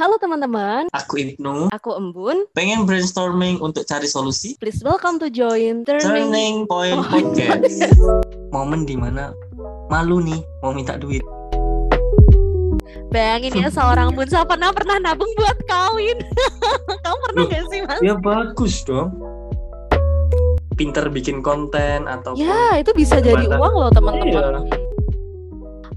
Halo teman-teman, Aku Ibnu, aku Embun. pengen brainstorming untuk cari solusi. Please welcome to join Turning. Turning Point. Podcast. Momen di mana malu nih mau minta duit. Bayangin ya seorang bun siapa pernah pernah nabung buat kawin. Kamu pernah Loh. gak sih mas? Ya bagus dong. Pinter bikin konten atau Ya itu bisa jadi uang loh teman-teman. Iya.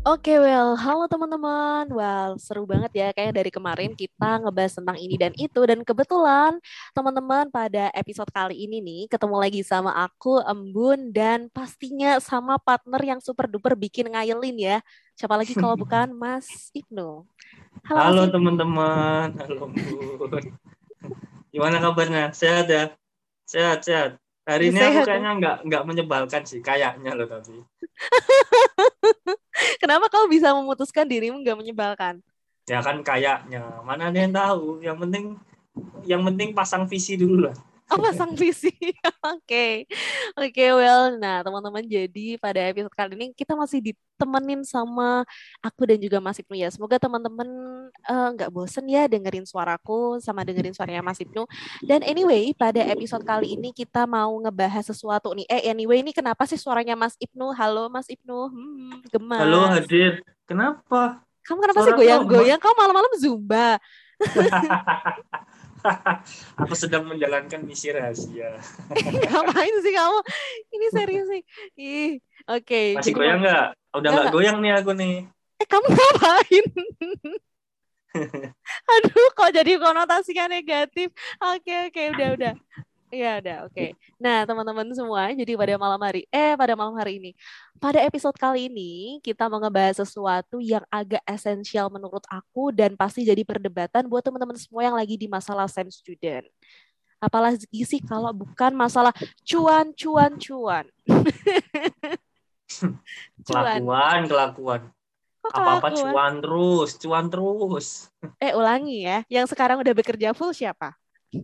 Oke well, halo teman-teman. Well, seru banget ya kayak dari kemarin kita ngebahas tentang ini dan itu dan kebetulan teman-teman pada episode kali ini nih ketemu lagi sama aku Embun dan pastinya sama partner yang super duper bikin ngayelin ya. Siapa lagi kalau bukan Mas Ibnu. Halo, teman-teman, halo Bun. Gimana kabarnya? Sehat ya? Sehat, sehat. Hari ini Sehat, aku kayaknya nggak nggak menyebalkan sih, kayaknya loh tapi. Kenapa kau bisa memutuskan dirimu nggak menyebalkan? Ya kan kayaknya, mana ada yang tahu. Yang penting yang penting pasang visi dulu lah. Oh, pasang visi. Oke. Oke, well. Nah, teman-teman, jadi pada episode kali ini kita masih ditemenin sama aku dan juga Mas Ibnu ya. Semoga teman-teman eh, nggak bosen ya dengerin suaraku sama dengerin suaranya Mas Ibnu. Dan anyway, pada episode kali ini kita mau ngebahas sesuatu nih. Eh, anyway, ini kenapa sih suaranya Mas Ibnu? Halo, Mas Ibnu. Hmm, gemas. Halo hadir. Kenapa? Kamu kenapa sih Suara kau goyang-goyang? Kau malam-malam zumba. Aku sedang menjalankan misi rahasia. Ngapain sih kamu? Ini serius sih. Ih, oke. Masih jadi goyang nggak? Udah Nggak, goyang nih aku nih. Eh, kamu ngapain? Aduh, kok jadi konotasinya negatif. Oke, oke, udah, udah. Ya, udah, oke. Nah, teman-teman semua, jadi pada malam hari, eh, pada malam hari ini, pada episode kali ini, kita mau ngebahas sesuatu yang agak esensial menurut aku dan pasti jadi perdebatan buat teman-teman semua yang lagi di masalah SEM student. Apalagi sih kalau bukan masalah cuan, cuan, cuan. cuan. Kelakuan, kelakuan. Kok Apa-apa kelakuan? cuan terus, cuan terus. Eh, ulangi ya. Yang sekarang udah bekerja full siapa?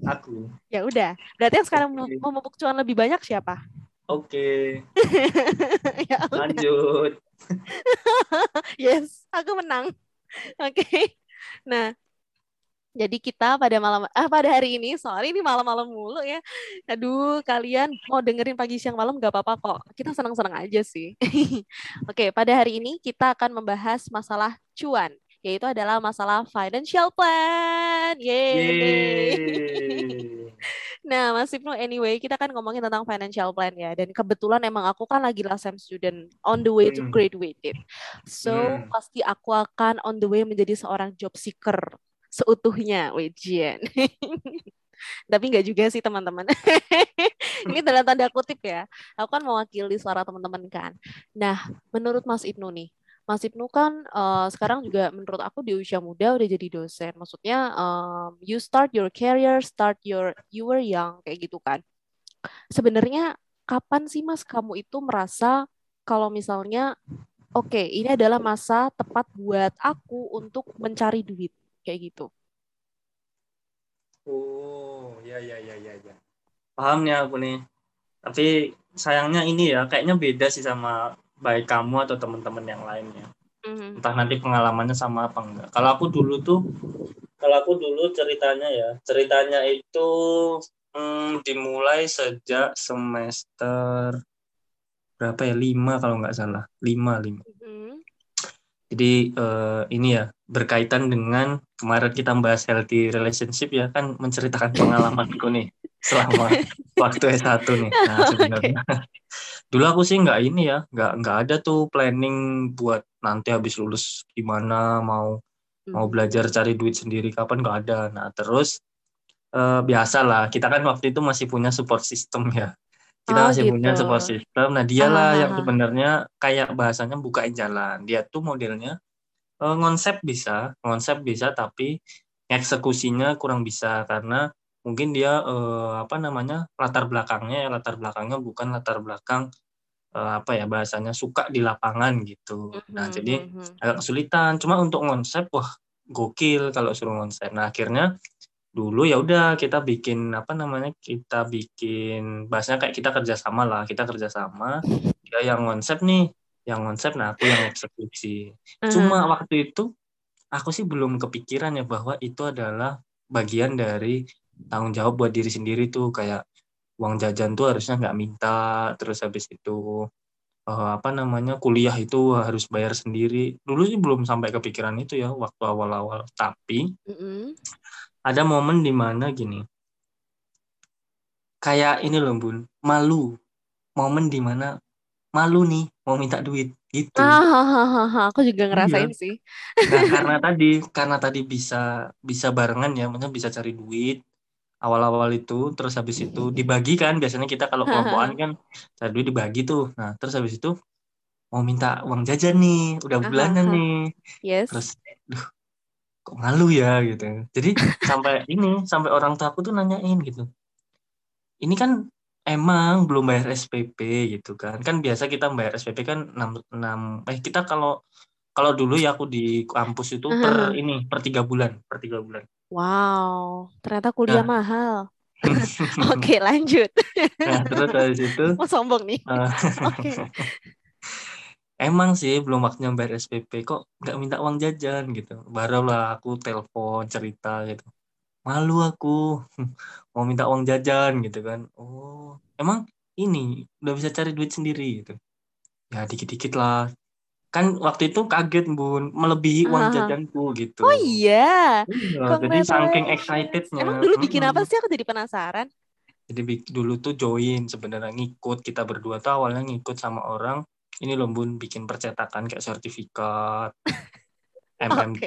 Aku. Ya udah. Berarti yang sekarang mau Oke. memupuk cuan lebih banyak siapa? Oke, ya udah. lanjut. Yes, aku menang. Oke. Nah, jadi kita pada malam ah pada hari ini, sorry ini malam-malam mulu ya. Aduh, kalian mau dengerin pagi siang malam gak apa-apa kok. Kita senang-senang aja sih. Oke, pada hari ini kita akan membahas masalah cuan, yaitu adalah masalah financial plan. Yeay. Yeay. Nah, Mas Ibnu, anyway, kita kan ngomongin tentang financial plan ya. Dan kebetulan emang aku kan lagi last sem student on the way to graduated. So, Hmm. pasti aku akan on the way menjadi seorang job seeker seutuhnya, Wejian. Tapi nggak juga sih, teman-teman. Ini dalam tanda kutip ya. Aku kan mewakili suara teman-teman kan. Nah, menurut Mas Ibnu nih, Mas Ibnu kan eh, sekarang juga menurut aku di usia muda udah jadi dosen. Maksudnya em, you start your career, start your you were young kayak gitu kan. Sebenarnya kapan sih Mas kamu itu merasa kalau misalnya oke, ini adalah masa tepat buat aku untuk mencari duit kayak gitu. Oh, ya ya ya ya ya. Paham nih aku nih. Tapi sayangnya ini ya kayaknya beda sih sama baik kamu atau teman-teman yang lainnya. Mhm. Entah nanti pengalamannya sama apa enggak. Kalau aku dulu tuh kalau aku dulu ceritanya ya, ceritanya itu hmm, dimulai sejak semester berapa ya? Lima kalau nggak salah. Lima, lima. Mhm. Jadi eh, ini ya berkaitan dengan kemarin kita bahas healthy relationship ya kan menceritakan pengalamanku nih selama waktu S1 nih. Nah, sebenarnya dulu aku sih nggak ini ya, nggak nggak ada tuh planning buat nanti habis lulus gimana mau mau Mhm. belajar cari duit sendiri kapan nggak ada. Nah, terus eh, biasa lah kita kan waktu itu masih punya support system ya. Kita Oh, masih punya gitu. support system. Nah, dialah yang Ah. sebenarnya kayak bahasanya bukain jalan. Dia tuh modelnya eh, konsep bisa, konsep bisa tapi eksekusinya kurang bisa karena mungkin dia eh, apa namanya latar belakangnya ya latar belakangnya bukan latar belakang eh, apa ya bahasanya suka di lapangan gitu. Nah, Mhm, jadi mhm. agak kesulitan. Cuma untuk konsep wah gokil kalau suruh konsep. Nah, akhirnya dulu ya udah kita bikin apa namanya kita bikin bahasanya kayak kita kerjasama lah kita kerjasama dia yang konsep nih yang konsep nah aku yang eksekusi. Cuma waktu itu aku sih belum kepikiran ya bahwa itu adalah bagian dari tanggung jawab buat diri sendiri tuh. Kayak uang jajan tuh harusnya nggak minta terus habis itu uh, apa namanya kuliah itu harus bayar sendiri. Dulu sih belum sampai kepikiran itu ya waktu awal-awal. Tapi Mm ada momen di mana gini kayak ini loh bun malu. Momen di mana malu nih mau minta duit gitu. Ah, aku juga ngerasain Iya. sih. nah karena tadi karena tadi bisa bisa barengan ya maksudnya bisa cari duit awal-awal itu terus habis itu dibagi kan. Biasanya kita kalau kelompokan kan cari duit dibagi tuh. Nah terus habis itu mau minta uang jajan nih udah bulanan nih. Yes. terus duh kok malu ya gitu. Jadi sampai ini sampai orang tua aku tuh nanyain gitu. Ini kan emang belum bayar SPP gitu kan kan biasa kita bayar SPP kan 6, 6 eh kita kalau kalau dulu ya aku di kampus itu per Aha. ini per tiga bulan per tiga bulan Wow, ternyata kuliah Nah. mahal. Oke, lanjut. nah terus habis itu Mau sombong nih. eh, Oke. emang sih belum waktunya bayar SPP kok nggak minta uang jajan gitu barulah aku telepon cerita gitu malu aku. Mau minta uang jajan gitu kan. Oh emang ini udah bisa cari duit sendiri gitu? Ya dikit-dikit lah. Kan waktu itu kaget bun. Melebihi uang Aha. jajanku gitu. Oh iya. Iya, jadi saking excitednya. Emang dulu bikin apa sih? Aku jadi penasaran. jadi dulu tuh join sebenarnya ngikut. Kita berdua tuh awalnya ngikut sama orang. Ini loh bun bikin percetakan kayak sertifikat MMT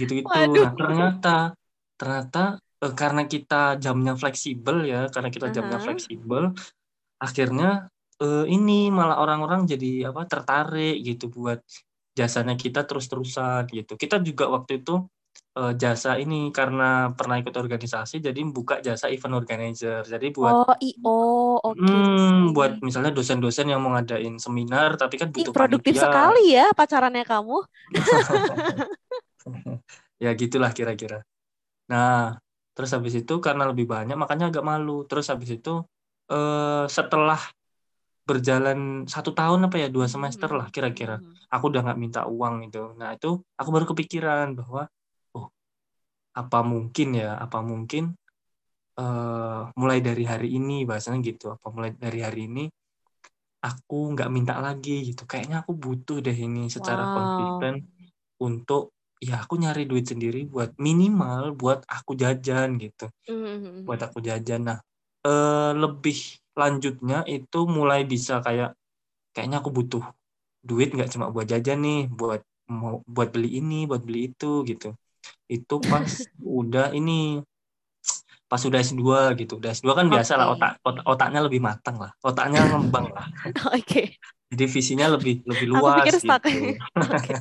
gitu-gitu. Nah ternyata ternyata eh, karena kita jamnya fleksibel ya karena kita jamnya Aha. fleksibel akhirnya eh, ini malah orang-orang jadi apa tertarik gitu buat jasanya kita terus-terusan gitu kita juga waktu itu eh, jasa ini karena pernah ikut organisasi jadi buka jasa event organizer jadi buat Oh, IO. Oke. Hmm, buat misalnya dosen-dosen yang mau ngadain seminar tapi kan Ih, butuh produktif panitia. sekali ya pacarannya kamu. Ya gitulah kira-kira. Nah, terus habis itu karena lebih banyak makanya agak malu. Terus habis itu eh, setelah berjalan satu tahun apa ya dua semester lah kira-kira. Mhm. Aku udah nggak minta uang itu. Nah itu aku baru kepikiran bahwa oh apa mungkin ya apa mungkin eh, mulai dari hari ini bahasanya gitu apa mulai dari hari ini aku nggak minta lagi gitu kayaknya aku butuh deh ini secara Wow. konsisten untuk ya aku nyari duit sendiri buat minimal buat aku jajan gitu Mhm. buat aku jajan nah eh, lebih lanjutnya itu mulai bisa kayak kayaknya aku butuh duit nggak cuma buat jajan nih buat mau buat beli ini buat beli itu gitu itu pas udah ini pas udah S2 gitu udah S2 kan biasa lah otak, otak otaknya lebih matang lah otaknya ngembang lah Oke. jadi visinya lebih lebih Aku luas pikir gitu. Oke.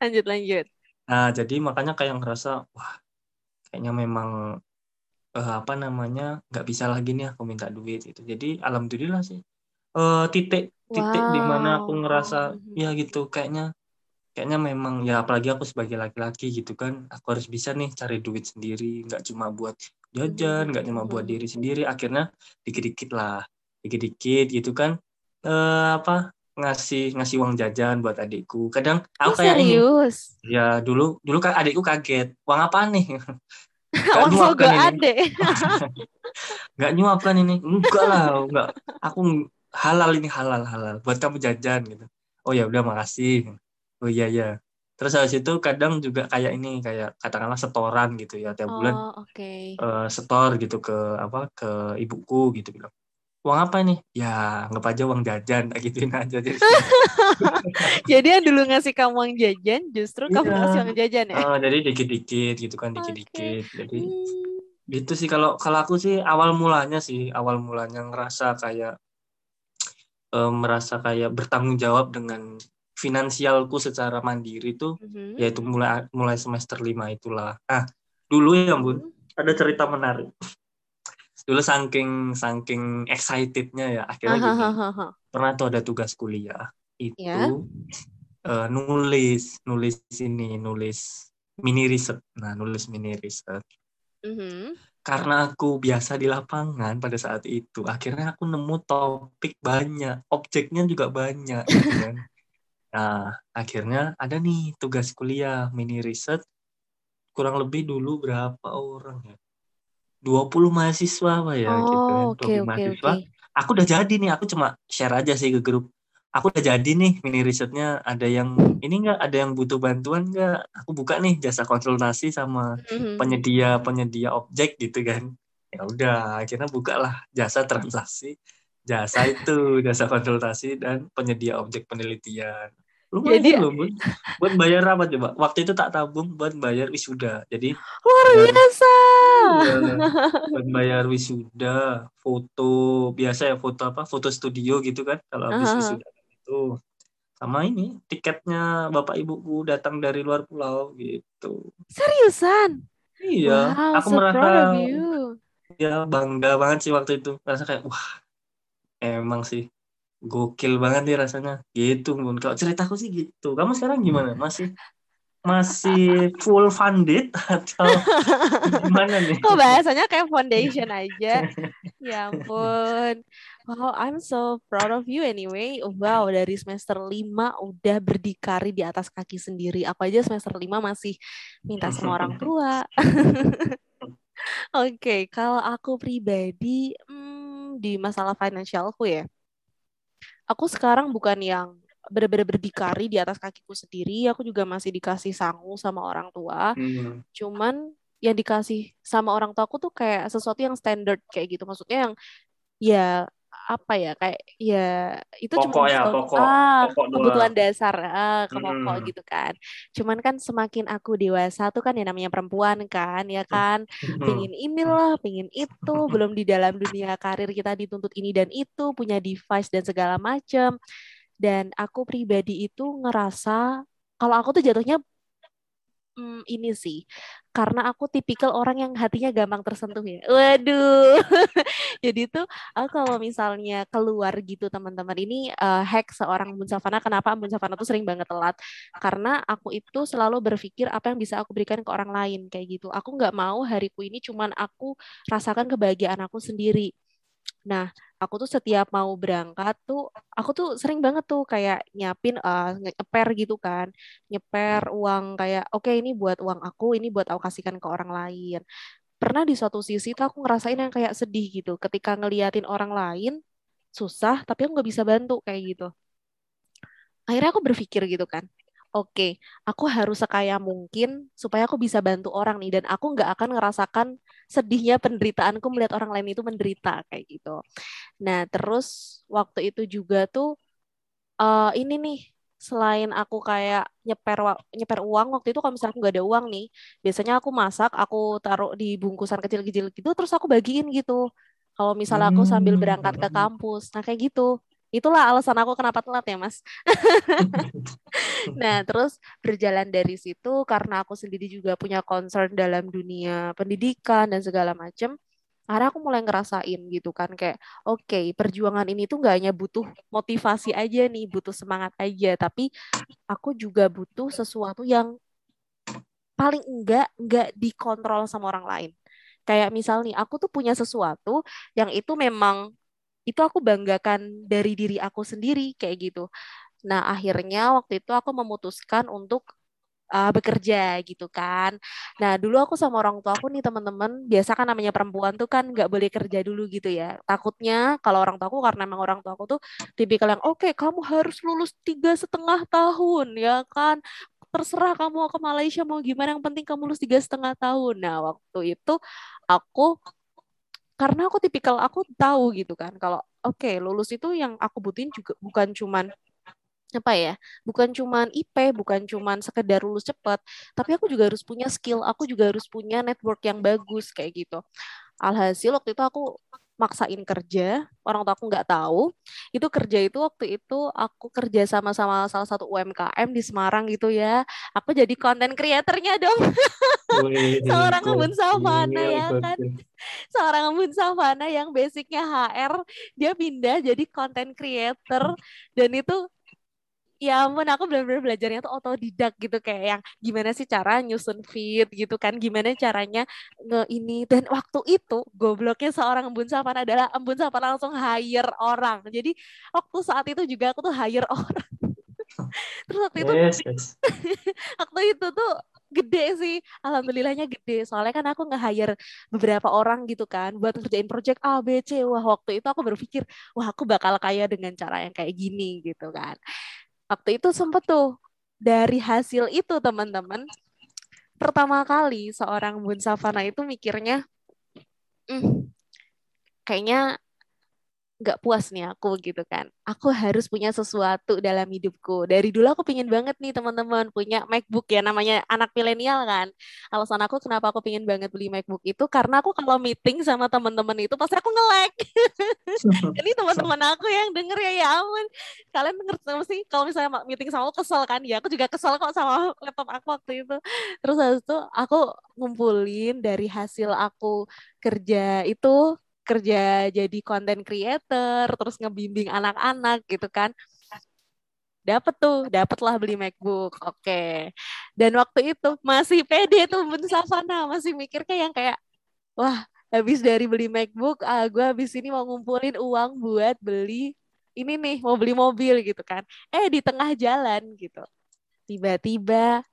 Lanjut lanjut. Nah jadi makanya kayak ngerasa wah kayaknya memang eh, apa namanya nggak bisa lagi nih aku minta duit gitu jadi alhamdulillah sih eh, titik titik di mana aku Wow. ngerasa Mhm. ya gitu kayaknya kayaknya memang ya apalagi aku sebagai laki-laki gitu kan aku harus bisa nih cari duit sendiri nggak cuma buat jajan nggak cuma buat Mhm. diri sendiri akhirnya dikit-dikit lah dikit-dikit gitu kan eh, apa ngasih ngasih uang jajan buat adikku. Kadang Oh, aku kayak ini. serius? ya dulu dulu kan adikku kaget uang apa nih? Nggak Uang sogo kan ini. ade. nggak nyuap kan ini. Enggak lah enggak. Aku halal ini halal halal. Buat kamu jajan gitu. Oh ya udah makasih. Oh iya iya. Terus habis itu kadang juga kayak ini kayak katakanlah setoran gitu ya tiap bulan. Oh, oke. eh, setor gitu ke apa ke ibuku gitu bilang uang apa ini ya anggap aja uang jajan gituin aja jadi Jadi yang dulu ngasih kamu uang jajan, justru kamu Iya. ngasih uang jajan ya? eh, jadi dikit-dikit gitu kan dikit-dikit jadi Hmm. gitu sih kalau kalau aku sih awal mulanya sih awal mulanya ngerasa kayak eh, merasa kayak bertanggung jawab dengan finansialku secara mandiri tuh Mhm. yaitu mulai mulai semester 5 itulah. Nah, dulu ya Bun, Mhm. ada cerita menarik. Dulu saking saking excitednya ya akhirnya gini. Pernah tuh ada tugas kuliah itu Ya. eh, nulis nulis ini nulis mini riset. Nah, nulis mini riset. Mhm. karena aku biasa di lapangan pada saat itu, akhirnya aku nemu topik banyak, objeknya juga banyak, gitu kan. Nah, akhirnya ada nih tugas kuliah mini riset kurang lebih dulu berapa orang ya 20 mahasiswa apa ya oh, gitu kan 20 oke, oke, mahasiswa. Oke. aku udah jadi nih aku cuma share aja sih ke grup. Aku udah jadi nih mini risetnya. Ada yang ini enggak ada yang butuh bantuan enggak aku buka nih jasa konsultasi sama Mhm. penyedia penyedia objek gitu kan. Ya udah akhirnya bukalah jasa transaksi jasa itu jasa konsultasi dan penyedia objek penelitian lumayan Jadi- loh bun. Buat bayar apa coba. Waktu itu tak tabung buat bayar wisuda. Jadi Luar biasa. Iya, buat bayar wisuda foto biasa ya foto apa foto studio gitu kan kalau habis Aha. wisuda itu. Sama ini tiketnya bapak ibuku datang dari luar pulau gitu. Seriusan? iya wow, aku so merasa ya bangga banget sih waktu itu. Merasa kayak wah emang sih gokil banget nih rasanya gitu Bun. kalau ceritaku sih gitu kamu sekarang gimana masih masih full funded atau gimana nih Kok bahasanya kayak foundation aja? Ya ampun. Wow, I'm so proud of you anyway. Wow, dari semester 5 udah berdikari di atas kaki sendiri. Aku aja semester 5 masih minta sama orang tua. Oke, kalau aku pribadi hmm, di masalah financialku ya. Aku sekarang bukan yang benar-benar berdikari di atas kakiku sendiri. Aku juga masih dikasih sangu sama orang tua Hmm. cuman yang dikasih sama orang tua aku tuh kayak sesuatu yang standard kayak gitu maksudnya yang ya apa ya kayak ya itu cuma Pokok ya, untuk- pokok. ah Pokok doang. kebutuhan dasar ah, ke pokok Mm. gitu kan cuman kan semakin aku dewasa tuh kan ya namanya perempuan kan ya kan Hmm. pingin inilah pingin itu belum di dalam dunia karir kita dituntut ini dan itu punya device dan segala macem dan aku pribadi itu ngerasa kalau aku tuh jatuhnya hmm, ini sih. Karena aku tipikal orang yang hatinya gampang tersentuh ya. Waduh. Jadi tuh aku kalau misalnya keluar gitu teman-teman ini eh, hack seorang Bun Savana. Kenapa Bun Savana tuh sering banget telat? Karena aku itu selalu berpikir apa yang bisa aku berikan ke orang lain kayak gitu. Aku nggak mau hariku ini cuman aku rasakan kebahagiaan aku sendiri nah aku tuh setiap mau berangkat tuh aku tuh sering banget tuh kayak nyiapin eh, nyeper gitu kan. Nyeper uang kayak oke ini buat uang aku ini buat aku kasihkan ke orang lain. Pernah di suatu sisi tuh aku ngerasain yang kayak sedih gitu. Ketika ngeliatin orang lain susah tapi aku nggak bisa bantu kayak gitu. Akhirnya aku berpikir gitu kan oke aku harus sekaya mungkin supaya aku bisa bantu orang nih dan aku nggak akan ngerasakan sedihnya penderitaanku melihat orang lain itu menderita kayak gitu. Nah terus waktu itu juga tuh eh, ini nih selain aku kayak nyeper nyeper uang waktu itu kalau misalnya aku nggak ada uang nih biasanya aku masak aku taruh di bungkusan kecil-kecil gitu terus aku bagiin gitu. Kalau misalnya aku sambil Hmm. berangkat ke kampus nah kayak gitu itulah alasan aku kenapa telat ya mas. Nah terus berjalan dari situ karena aku sendiri juga punya concern dalam dunia pendidikan dan segala macam akhirnya aku mulai ngerasain gitu kan kayak oke perjuangan ini tuh nggak hanya butuh motivasi aja nih butuh semangat aja tapi aku juga butuh sesuatu yang paling enggak enggak dikontrol sama orang lain. Kayak misal nih aku tuh punya sesuatu yang itu memang itu aku banggakan dari diri aku sendiri kayak gitu nah akhirnya waktu itu aku memutuskan untuk uh, bekerja gitu kan. Nah dulu aku sama orang tua aku nih teman-teman, biasa kan namanya perempuan tuh kan nggak boleh kerja dulu gitu ya. Takutnya kalau orang tua aku karena emang orang tua aku tuh tipikal yang oke kamu harus lulus tiga setengah tahun ya kan. Terserah kamu ke Malaysia mau gimana, yang penting kamu lulus tiga setengah tahun. Nah waktu itu aku karena aku tipikal aku tahu gitu kan kalau oke lulus itu yang aku butuhin juga bukan cuman apa ya bukan cuman IP bukan cuman sekedar lulus cepat tapi aku juga harus punya skill aku juga harus punya network yang bagus kayak gitu. Alhasil waktu itu aku maksain kerja orang tua aku nggak tahu. Itu kerja itu waktu itu aku kerja sama sama salah satu UMKM di Semarang gitu ya. Aku jadi konten kreatornya dong. Wih, Seorang Bun Savana ya kan. seorang Bun Savana yang basicnya HR dia pindah jadi content creator. Dan itu ya ampun aku benar-benar belajarnya tuh otodidak gitu kayak yang gimana sih cara nyusun feed gitu kan gimana caranya nge ini. Dan waktu itu gobloknya seorang Embun Savana adalah Embun Savana langsung hire orang. Jadi waktu saat itu juga aku tuh hire orang. Terus waktu itu Yes, yes. waktu itu tuh gede sih alhamdulillahnya gede. Soalnya kan aku nge-hire beberapa orang gitu kan buat ngerjain project A B C. Wah waktu itu aku berpikir wah aku bakal kaya dengan cara yang kayak gini gitu kan waktu itu sempet tuh dari hasil itu teman-teman pertama kali seorang Bun Savana itu mikirnya hmm, kayaknya nggak puas nih aku gitu kan. Aku harus punya sesuatu dalam hidupku. Dari dulu aku pingin banget nih teman-teman punya MacBook ya namanya anak milenial kan. Alasan aku kenapa aku pingin banget beli MacBook itu karena aku kalau meeting sama teman-teman itu pasti aku nge-lag. Ini teman-teman aku yang denger ya ya ampun. Kalian denger sih kalau misalnya meeting sama aku kesel kan ya. Aku juga kesel kok sama laptop aku waktu itu. Terus habis itu aku ngumpulin dari hasil aku kerja itu kerja jadi content creator, terus ngebimbing anak-anak gitu kan. Dapet tuh, dapetlah beli MacBook. Oke. Okay. Dan waktu itu masih pede tuh Bun Savana, masih mikirnya yang kayak wah, habis dari beli MacBook, ah gue habis ini mau ngumpulin uang buat beli ini nih, mau beli mobil gitu kan. Eh di tengah jalan gitu. Tiba-tiba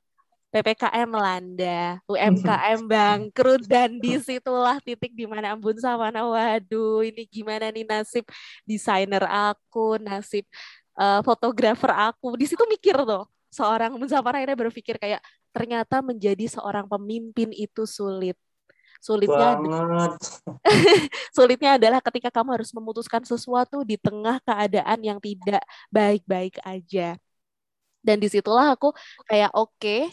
PPKM melanda, UMKM bangkrut dan di situlah titik di mana Ambun Savana, waduh ini gimana nih nasib desainer aku, nasib uh, fotografer aku. Di situ mikir tuh, seorang Ambun Savana akhirnya berpikir kayak ternyata menjadi seorang pemimpin itu sulit. Sulitnya sulitnya adalah ketika kamu harus memutuskan sesuatu di tengah keadaan yang tidak baik-baik aja. Dan di situlah aku kayak oke, okay,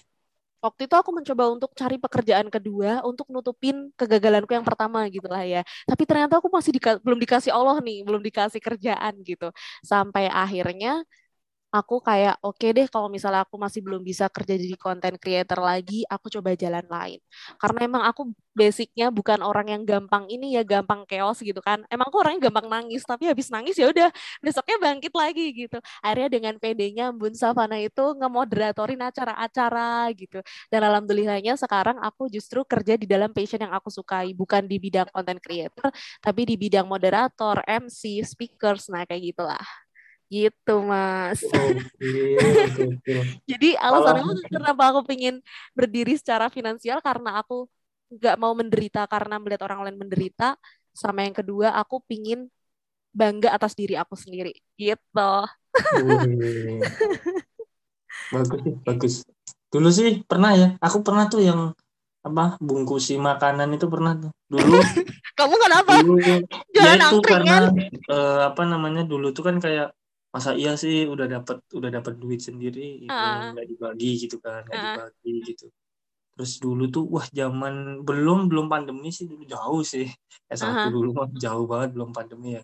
waktu itu aku mencoba untuk cari pekerjaan kedua untuk nutupin kegagalanku yang pertama gitu lah ya. Tapi ternyata aku masih dika belum dikasih Allah nih, belum dikasih kerjaan gitu. Sampai akhirnya aku kayak oke okay deh kalau misalnya aku masih belum bisa kerja jadi content creator lagi, aku coba jalan lain. Karena emang aku basicnya bukan orang yang gampang ini ya gampang chaos gitu kan. Emang aku orangnya gampang nangis, tapi habis nangis ya udah besoknya bangkit lagi gitu. Akhirnya dengan PD-nya Bun Savana itu ngemoderatorin acara-acara gitu. Dan alhamdulillahnya sekarang aku justru kerja di dalam passion yang aku sukai, bukan di bidang content creator, tapi di bidang moderator, MC, speakers, nah kayak gitulah gitu mas. Jadi alasan aku kenapa aku pengen berdiri secara finansial karena aku nggak mau menderita karena melihat orang lain menderita. Sama yang kedua aku pingin bangga atas diri aku sendiri. Gitu. Bagus sih bagus. Dulu sih pernah ya aku pernah tuh yang apa bungkusi makanan itu pernah tuh. Dulu kamu kenapa? Dulu, ya itu karena uh, apa namanya dulu tuh kan kayak masa iya sih udah dapat udah dapat duit sendiri uh. nggak dibagi gitu kan nggak uh. dibagi gitu terus dulu tuh wah zaman belum belum pandemi sih dulu jauh sih s satu uh -huh. dulu mah jauh banget belum pandemi ya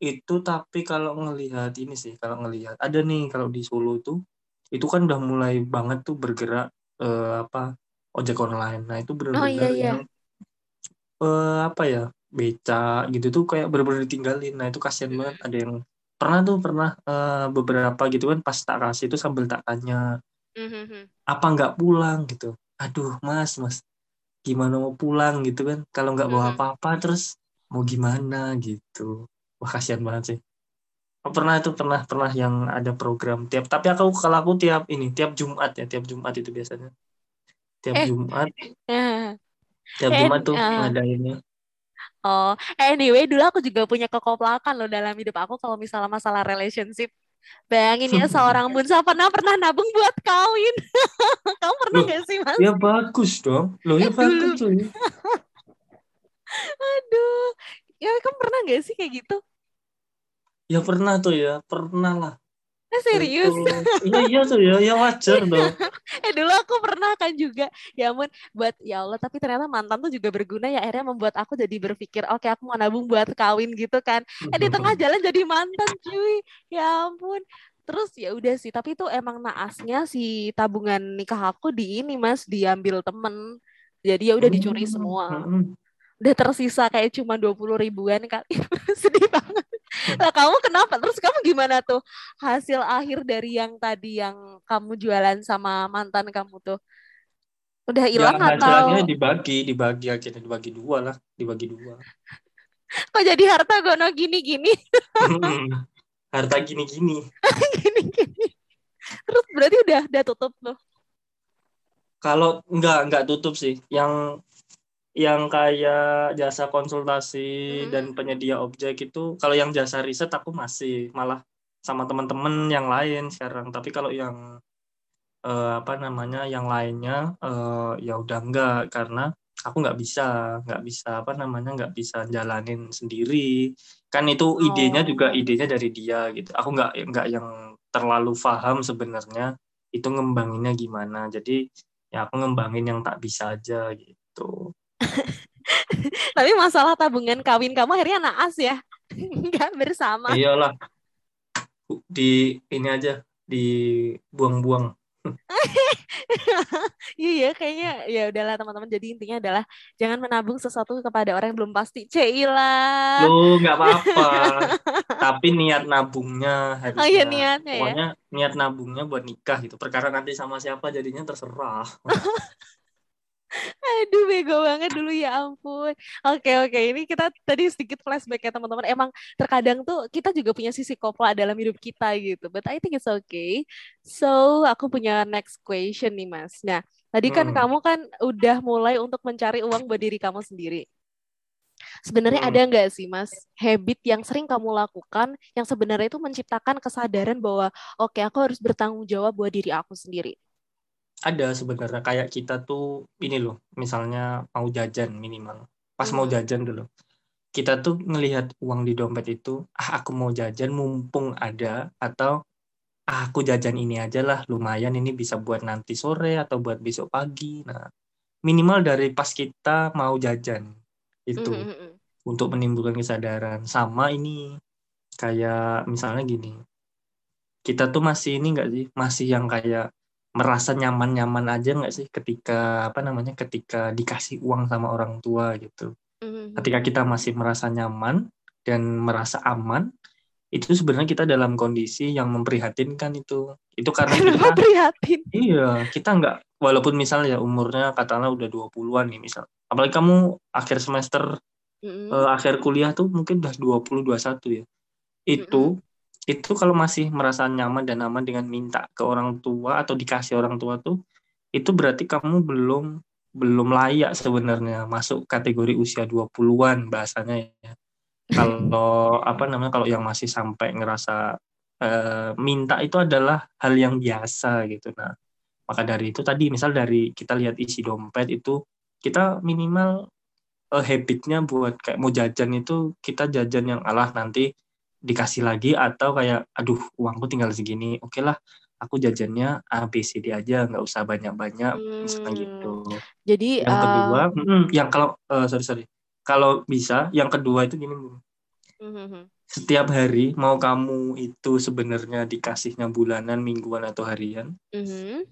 itu tapi kalau ngelihat ini sih kalau ngelihat ada nih kalau di Solo tuh itu kan udah mulai banget tuh bergerak uh, apa ojek online nah itu benar-benar oh, iya, iya. yang uh, apa ya beca gitu tuh kayak benar-benar ditinggalin nah itu kasihan banget ada yang pernah tuh pernah uh, beberapa gitu kan pas tak kasih itu sambil tak tanya mm-hmm. apa nggak pulang gitu aduh mas mas gimana mau pulang gitu kan kalau nggak bawa mm-hmm. apa-apa terus mau gimana gitu wah kasihan banget sih oh, pernah itu pernah pernah yang ada program tiap tapi aku kalau aku tiap ini tiap Jumat ya tiap Jumat itu biasanya tiap eh. Jumat uh. tiap eh, Jumat tuh uh. ngadainnya Oh, anyway, dulu aku juga punya kekoplakan loh dalam hidup aku kalau misalnya masalah relationship. Bayangin ya seorang Bunsa pernah pernah nabung buat kawin. Kamu pernah loh, gak sih mas? Ya bagus dong. Loh ya bagus loh. Aduh, ya kamu pernah gak sih kayak gitu? Ya pernah tuh ya, pernah lah. Eh, serius? Iya iya tuh ya, wajar dong. eh dulu aku pernah kan juga, ya ampun, buat ya Allah, tapi ternyata mantan tuh juga berguna ya akhirnya membuat aku jadi berpikir, oke okay, aku mau nabung buat kawin gitu kan. Eh di tengah jalan jadi mantan cuy, ya ampun. Terus ya udah sih, tapi itu emang naasnya si tabungan nikah aku di ini mas diambil temen, jadi ya udah dicuri hmm, semua. Hmm. Udah tersisa kayak cuma dua puluh ribuan kali, sedih banget nah kamu kenapa? Terus kamu gimana tuh? Hasil akhir dari yang tadi yang kamu jualan sama mantan kamu tuh? Udah ya, hilang ya, atau? hasilnya dibagi dibagi akhirnya dibagi dua lah dibagi dua. Kok jadi harta gono gini gini harta gini gini gini gini terus berarti udah udah tutup loh Kalau enggak enggak tutup sih. Yang yang kayak jasa konsultasi Hmm. dan penyedia objek itu kalau yang jasa riset aku masih malah sama teman-teman yang lain sekarang. Tapi kalau yang eh, apa namanya yang lainnya eh, ya udah enggak karena aku nggak bisa nggak bisa apa namanya nggak bisa jalanin sendiri kan itu idenya juga Oh. idenya dari dia gitu aku nggak nggak yang terlalu paham sebenarnya itu ngembanginnya gimana jadi ya aku ngembangin yang tak bisa aja gitu Tapi masalah tabungan kawin kamu akhirnya naas ya. Nggak bersama. iyalah di ini aja dibuang-buang Iya ya, kayaknya ya udahlah teman-teman. Jadi intinya adalah jangan menabung sesuatu kepada orang yang belum pasti. Cila. lu nggak apa-apa tapi niat nabungnya harusnya Oh iya niatnya ya. pokoknya niat nabungnya buat nikah gitu perkara nanti sama siapa jadinya terserah Aduh bego banget dulu ya ampun. Oke oke ini kita tadi sedikit flashback ya teman-teman. Emang terkadang tuh kita juga punya sisi kopla dalam hidup kita gitu. But I think it's okay. So aku punya next question nih mas. Nah tadi kan Hmm. kamu kan udah mulai untuk mencari uang buat diri kamu sendiri. Sebenarnya Hmm. ada nggak sih mas habit yang sering kamu lakukan yang sebenarnya itu menciptakan kesadaran bahwa oke aku harus bertanggung jawab buat diri aku sendiri. Ada sebenarnya kayak kita tuh ini loh misalnya mau jajan minimal. Pas mau jajan dulu. Kita tuh ngelihat uang di dompet itu ah aku mau jajan mumpung ada atau ah aku jajan ini aja lah lumayan ini bisa buat nanti sore atau buat besok pagi. Nah minimal dari pas kita mau jajan itu mhm. untuk menimbulkan kesadaran. Sama ini kayak misalnya gini kita tuh masih ini enggak sih? Masih yang kayak merasa nyaman-nyaman aja nggak sih ketika apa namanya ketika dikasih uang sama orang tua gitu Mhm, ketika kita masih merasa nyaman dan merasa aman itu sebenarnya kita dalam kondisi yang memprihatinkan itu itu karena Kenapa kita prihatin? iya kita nggak walaupun misalnya ya umurnya katakanlah udah 20-an nih misal apalagi kamu akhir semester Mhm. eh, akhir kuliah tuh mungkin udah 20 21 ya. Itu itu kalau masih merasa nyaman dan aman dengan minta ke orang tua atau dikasih orang tua tuh itu berarti kamu belum belum layak sebenarnya masuk kategori usia 20-an bahasanya ya. Kalau apa namanya kalau yang masih sampai ngerasa eh, minta itu adalah hal yang biasa gitu. Nah, maka dari itu tadi misal dari kita lihat isi dompet itu kita minimal eh, habitnya buat kayak mau jajan itu kita jajan yang alah nanti dikasih lagi atau kayak aduh uangku tinggal segini oke lah aku jajannya A B C D aja nggak usah banyak-banyak misalnya Hmm. gitu Jadi yang kedua mm, yang kalau eh, sorry sorry kalau bisa yang kedua itu gini Bu. mhm, setiap hari mau kamu itu sebenarnya dikasihnya bulanan mingguan atau harian mhm.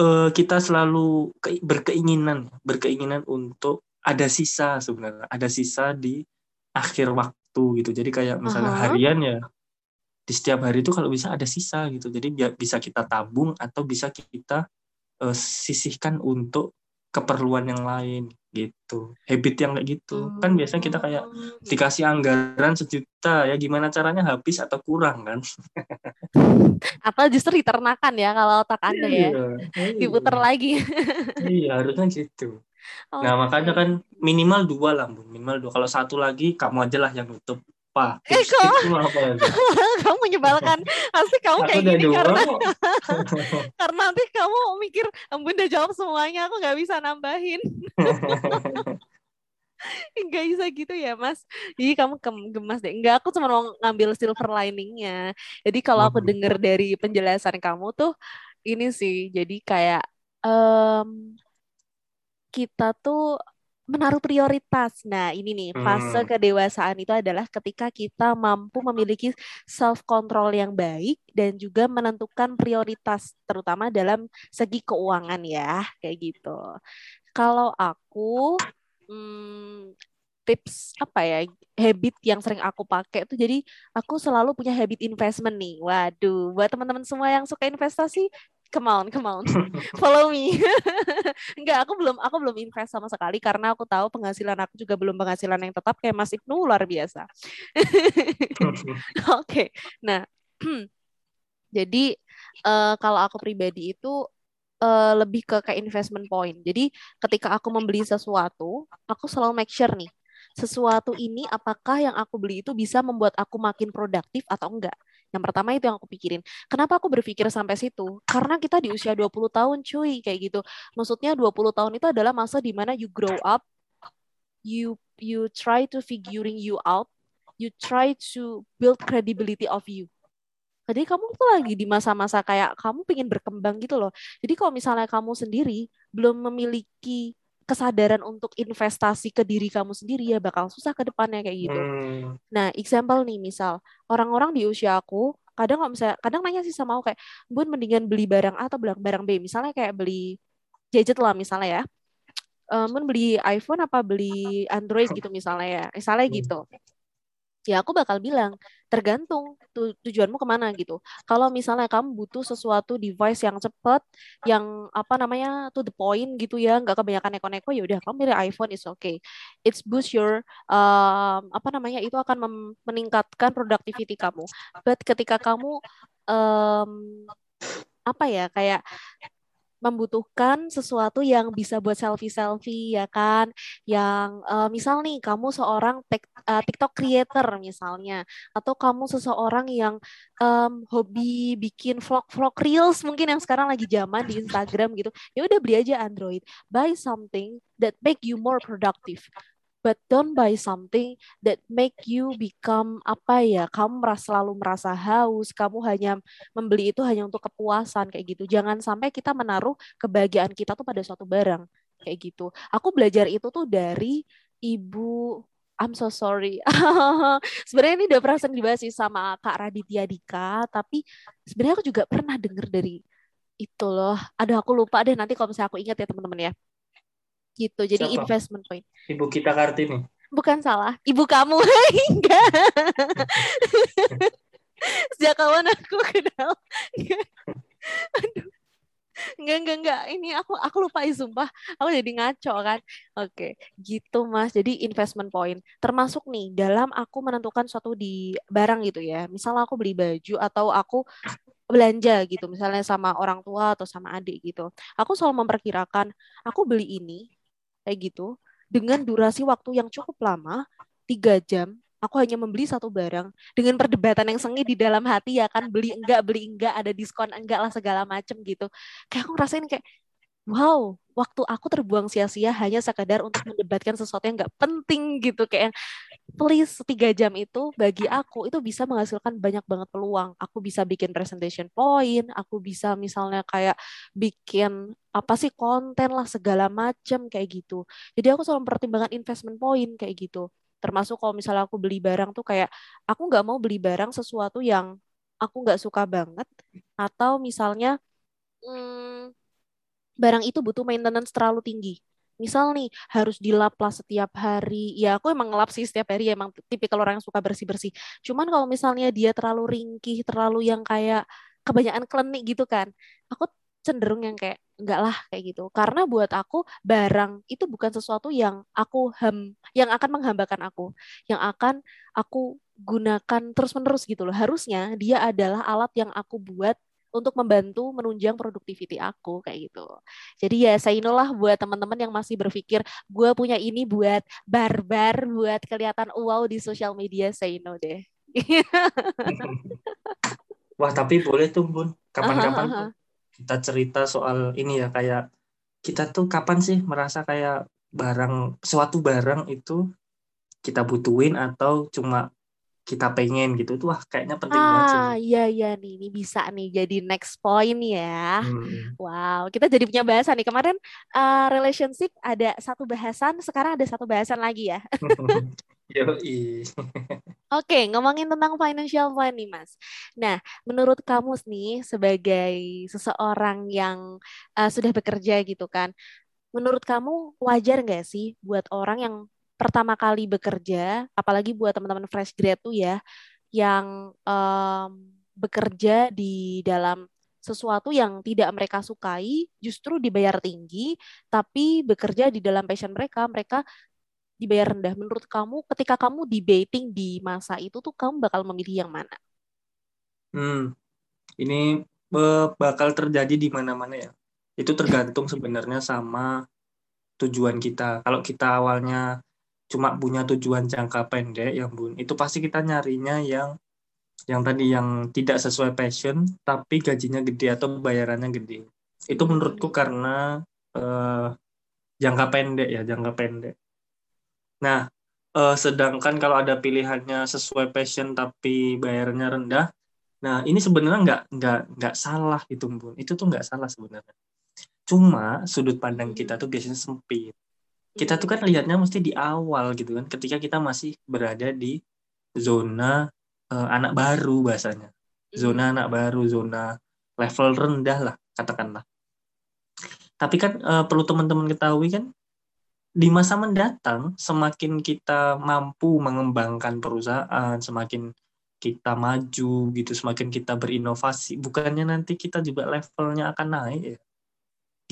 eh, kita selalu ke- berkeinginan berkeinginan untuk ada sisa sebenarnya ada sisa di akhir waktu gitu. Jadi kayak misalnya Aha. harian ya di setiap hari itu kalau bisa ada sisa gitu. Jadi bi- bisa kita tabung atau bisa kita eh, sisihkan untuk keperluan yang lain gitu. Habit yang kayak gitu. Kan biasanya kita kayak Hmm. dikasih anggaran sejuta ya gimana caranya habis atau kurang kan? Atau justru diternakan ya kalau otak anda ya. iya, diputar lagi. iya harusnya gitu Nah, Oke. makanya kan minimal dua lah, Bu. Minimal dua. Kalau satu lagi, kamu aja lah yang nutup. Pak, Eh, kok? ya? Kamu menyebalkan pasti kamu Aku kayak gini dua karena karena nanti kamu mikir bunda jawab semuanya aku nggak bisa nambahin nggak bisa gitu ya mas jadi kamu gemas deh nggak aku cuma mau ngambil silver liningnya jadi kalau aku Mhm. dengar dari penjelasan kamu tuh ini sih jadi kayak em, kita tuh menaruh prioritas. Nah, ini nih fase Hmm. kedewasaan itu adalah ketika kita mampu memiliki self control yang baik dan juga menentukan prioritas terutama dalam segi keuangan ya, kayak gitu. Kalau aku hmm, tips apa ya habit yang sering aku pakai tuh jadi aku selalu punya habit investment nih. Waduh, buat teman-teman semua yang suka investasi, come on, come on, follow me. Enggak, aku belum aku belum invest sama sekali karena aku tahu penghasilan aku juga belum penghasilan yang tetap kayak Mas Ibnu luar biasa. Oke, nah jadi eh, kalau aku pribadi itu uh, lebih ke kayak investment point. Jadi ketika aku membeli sesuatu, aku selalu make sure nih, sesuatu ini apakah yang aku beli itu bisa membuat aku makin produktif atau enggak. Yang pertama itu yang aku pikirin. Kenapa aku berpikir sampai situ? Karena kita di usia 20 tahun cuy, kayak gitu. Maksudnya 20 tahun itu adalah masa di mana you grow up, you you try to figuring you out, you try to build credibility of you. Jadi kamu tuh lagi di masa-masa kayak kamu pengen berkembang gitu loh. Jadi kalau misalnya kamu sendiri belum memiliki kesadaran untuk investasi ke diri kamu sendiri ya bakal susah ke depannya kayak gitu. Hmm. Nah, example nih misal orang-orang di usia aku kadang kalau misalnya kadang nanya sih sama aku kayak, "Bun mendingan beli barang A atau barang barang B?" Misalnya kayak beli gadget lah misalnya ya. Um, beli iPhone apa beli Android gitu misalnya ya. Misalnya hmm. gitu ya aku bakal bilang tergantung tu tujuanmu ke mana gitu. Kalau misalnya kamu butuh sesuatu device yang cepat, yang apa namanya to the point gitu ya, nggak kebanyakan neko-neko, ya udah kamu pilih iPhone is okay. It's boost your um, apa namanya itu akan meningkatkan productivity kamu. But ketika kamu um, apa ya kayak membutuhkan sesuatu yang bisa buat selfie-selfie ya kan? Yang uh, misal nih kamu seorang tek, uh, TikTok creator misalnya atau kamu seseorang yang um, hobi bikin vlog-vlog reels mungkin yang sekarang lagi zaman di Instagram gitu ya udah beli aja Android. Buy something that make you more productive but don't buy something that make you become apa ya kamu merasa selalu merasa haus kamu hanya membeli itu hanya untuk kepuasan kayak gitu jangan sampai kita menaruh kebahagiaan kita tuh pada suatu barang kayak gitu aku belajar itu tuh dari ibu I'm so sorry. sebenarnya ini udah pernah sering dibahas sih sama Kak Raditya Dika, tapi sebenarnya aku juga pernah denger dari itu loh. Aduh aku lupa deh nanti kalau misalnya aku ingat ya teman-teman ya gitu jadi Siapa? investment point ibu kita kartini bukan salah ibu kamu enggak sejak kawan aku kenal aduh Enggak, enggak, enggak. Ini aku aku lupa sumpah. Aku jadi ngaco kan. Oke, gitu Mas. Jadi investment point. Termasuk nih dalam aku menentukan suatu di barang gitu ya. Misal aku beli baju atau aku belanja gitu. Misalnya sama orang tua atau sama adik gitu. Aku selalu memperkirakan aku beli ini kayak gitu dengan durasi waktu yang cukup lama tiga jam aku hanya membeli satu barang dengan perdebatan yang sengit di dalam hati ya kan beli enggak beli enggak ada diskon enggak lah segala macem gitu. Kayak aku ngerasain kayak wow waktu aku terbuang sia-sia hanya sekadar untuk mendebatkan sesuatu yang nggak penting gitu kayak please tiga jam itu bagi aku itu bisa menghasilkan banyak banget peluang. Aku bisa bikin presentation point aku bisa misalnya kayak bikin apa sih konten lah segala macam kayak gitu. Jadi aku selalu mempertimbangkan investment point kayak gitu. Termasuk kalau misalnya aku beli barang tuh kayak aku nggak mau beli barang sesuatu yang aku nggak suka banget atau misalnya hmm, barang itu butuh maintenance terlalu tinggi. Misal nih harus dilap lah setiap hari. Ya aku emang ngelap sih setiap hari emang tipikal orang yang suka bersih-bersih. Cuman kalau misalnya dia terlalu ringkih, terlalu yang kayak kebanyakan klenik gitu kan. Aku cenderung yang kayak enggak lah kayak gitu. Karena buat aku barang itu bukan sesuatu yang aku ham yang akan menghambakan aku, yang akan aku gunakan terus-menerus gitu loh. Harusnya dia adalah alat yang aku buat untuk membantu menunjang produktiviti aku kayak gitu. Jadi ya saya inilah buat teman-teman yang masih berpikir gue punya ini buat barbar, buat kelihatan wow di sosial media, saya know deh. Wah tapi boleh tuh bun, kapan-kapan uh uh -huh. kita cerita soal ini ya kayak kita tuh kapan sih merasa kayak barang suatu barang itu kita butuhin atau cuma kita pengen gitu tuh wah kayaknya penting ah, banget Ah iya iya nih ini bisa nih jadi next point ya. Hmm. Wow, kita jadi punya bahasan nih. Kemarin uh, relationship ada satu bahasan, sekarang ada satu bahasan lagi ya. Oke, okay, ngomongin tentang financial plan nih, Mas. Nah, menurut kamu nih sebagai seseorang yang uh, sudah bekerja gitu kan, menurut kamu wajar nggak sih buat orang yang pertama kali bekerja, apalagi buat teman-teman fresh grad tuh ya, yang um, bekerja di dalam sesuatu yang tidak mereka sukai, justru dibayar tinggi, tapi bekerja di dalam passion mereka, mereka dibayar rendah. Menurut kamu, ketika kamu debating di masa itu tuh kamu bakal memilih yang mana? Hmm, ini bakal terjadi di mana-mana ya. itu tergantung sebenarnya sama tujuan kita. Kalau kita awalnya cuma punya tujuan jangka pendek yang bun, itu pasti kita nyarinya yang yang tadi yang tidak sesuai passion tapi gajinya gede atau bayarannya gede. Itu menurutku karena uh, jangka pendek ya, jangka pendek. Nah, uh, sedangkan kalau ada pilihannya sesuai passion tapi bayarnya rendah, nah ini sebenarnya nggak nggak nggak salah itu bun. Itu tuh nggak salah sebenarnya. Cuma sudut pandang kita tuh biasanya sempit. Kita tuh kan lihatnya mesti di awal gitu kan, ketika kita masih berada di zona uh, anak baru bahasanya. Zona anak baru, zona level rendah lah katakanlah. Tapi kan uh, perlu teman-teman ketahui kan di masa mendatang semakin kita mampu mengembangkan perusahaan, semakin kita maju gitu, semakin kita berinovasi, bukannya nanti kita juga levelnya akan naik ya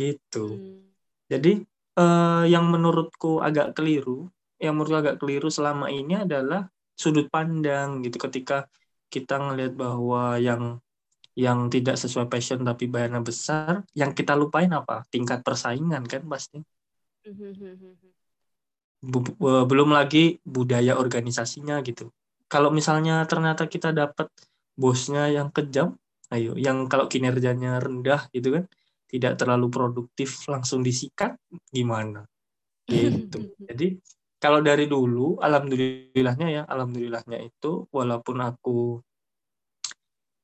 gitu hmm. jadi eh, yang menurutku agak keliru yang menurutku agak keliru selama ini adalah sudut pandang gitu. Ketika kita ngelihat bahwa yang yang tidak sesuai passion tapi bayarnya besar yang kita lupain apa? Tingkat persaingan kan pasti. Belum lagi budaya organisasinya gitu. Kalau misalnya ternyata kita dapat bosnya yang kejam ayo yang kalau kinerjanya rendah gitu kan tidak terlalu produktif langsung disikat gimana? Gitu. Jadi kalau dari dulu alhamdulillahnya ya alhamdulillahnya itu walaupun aku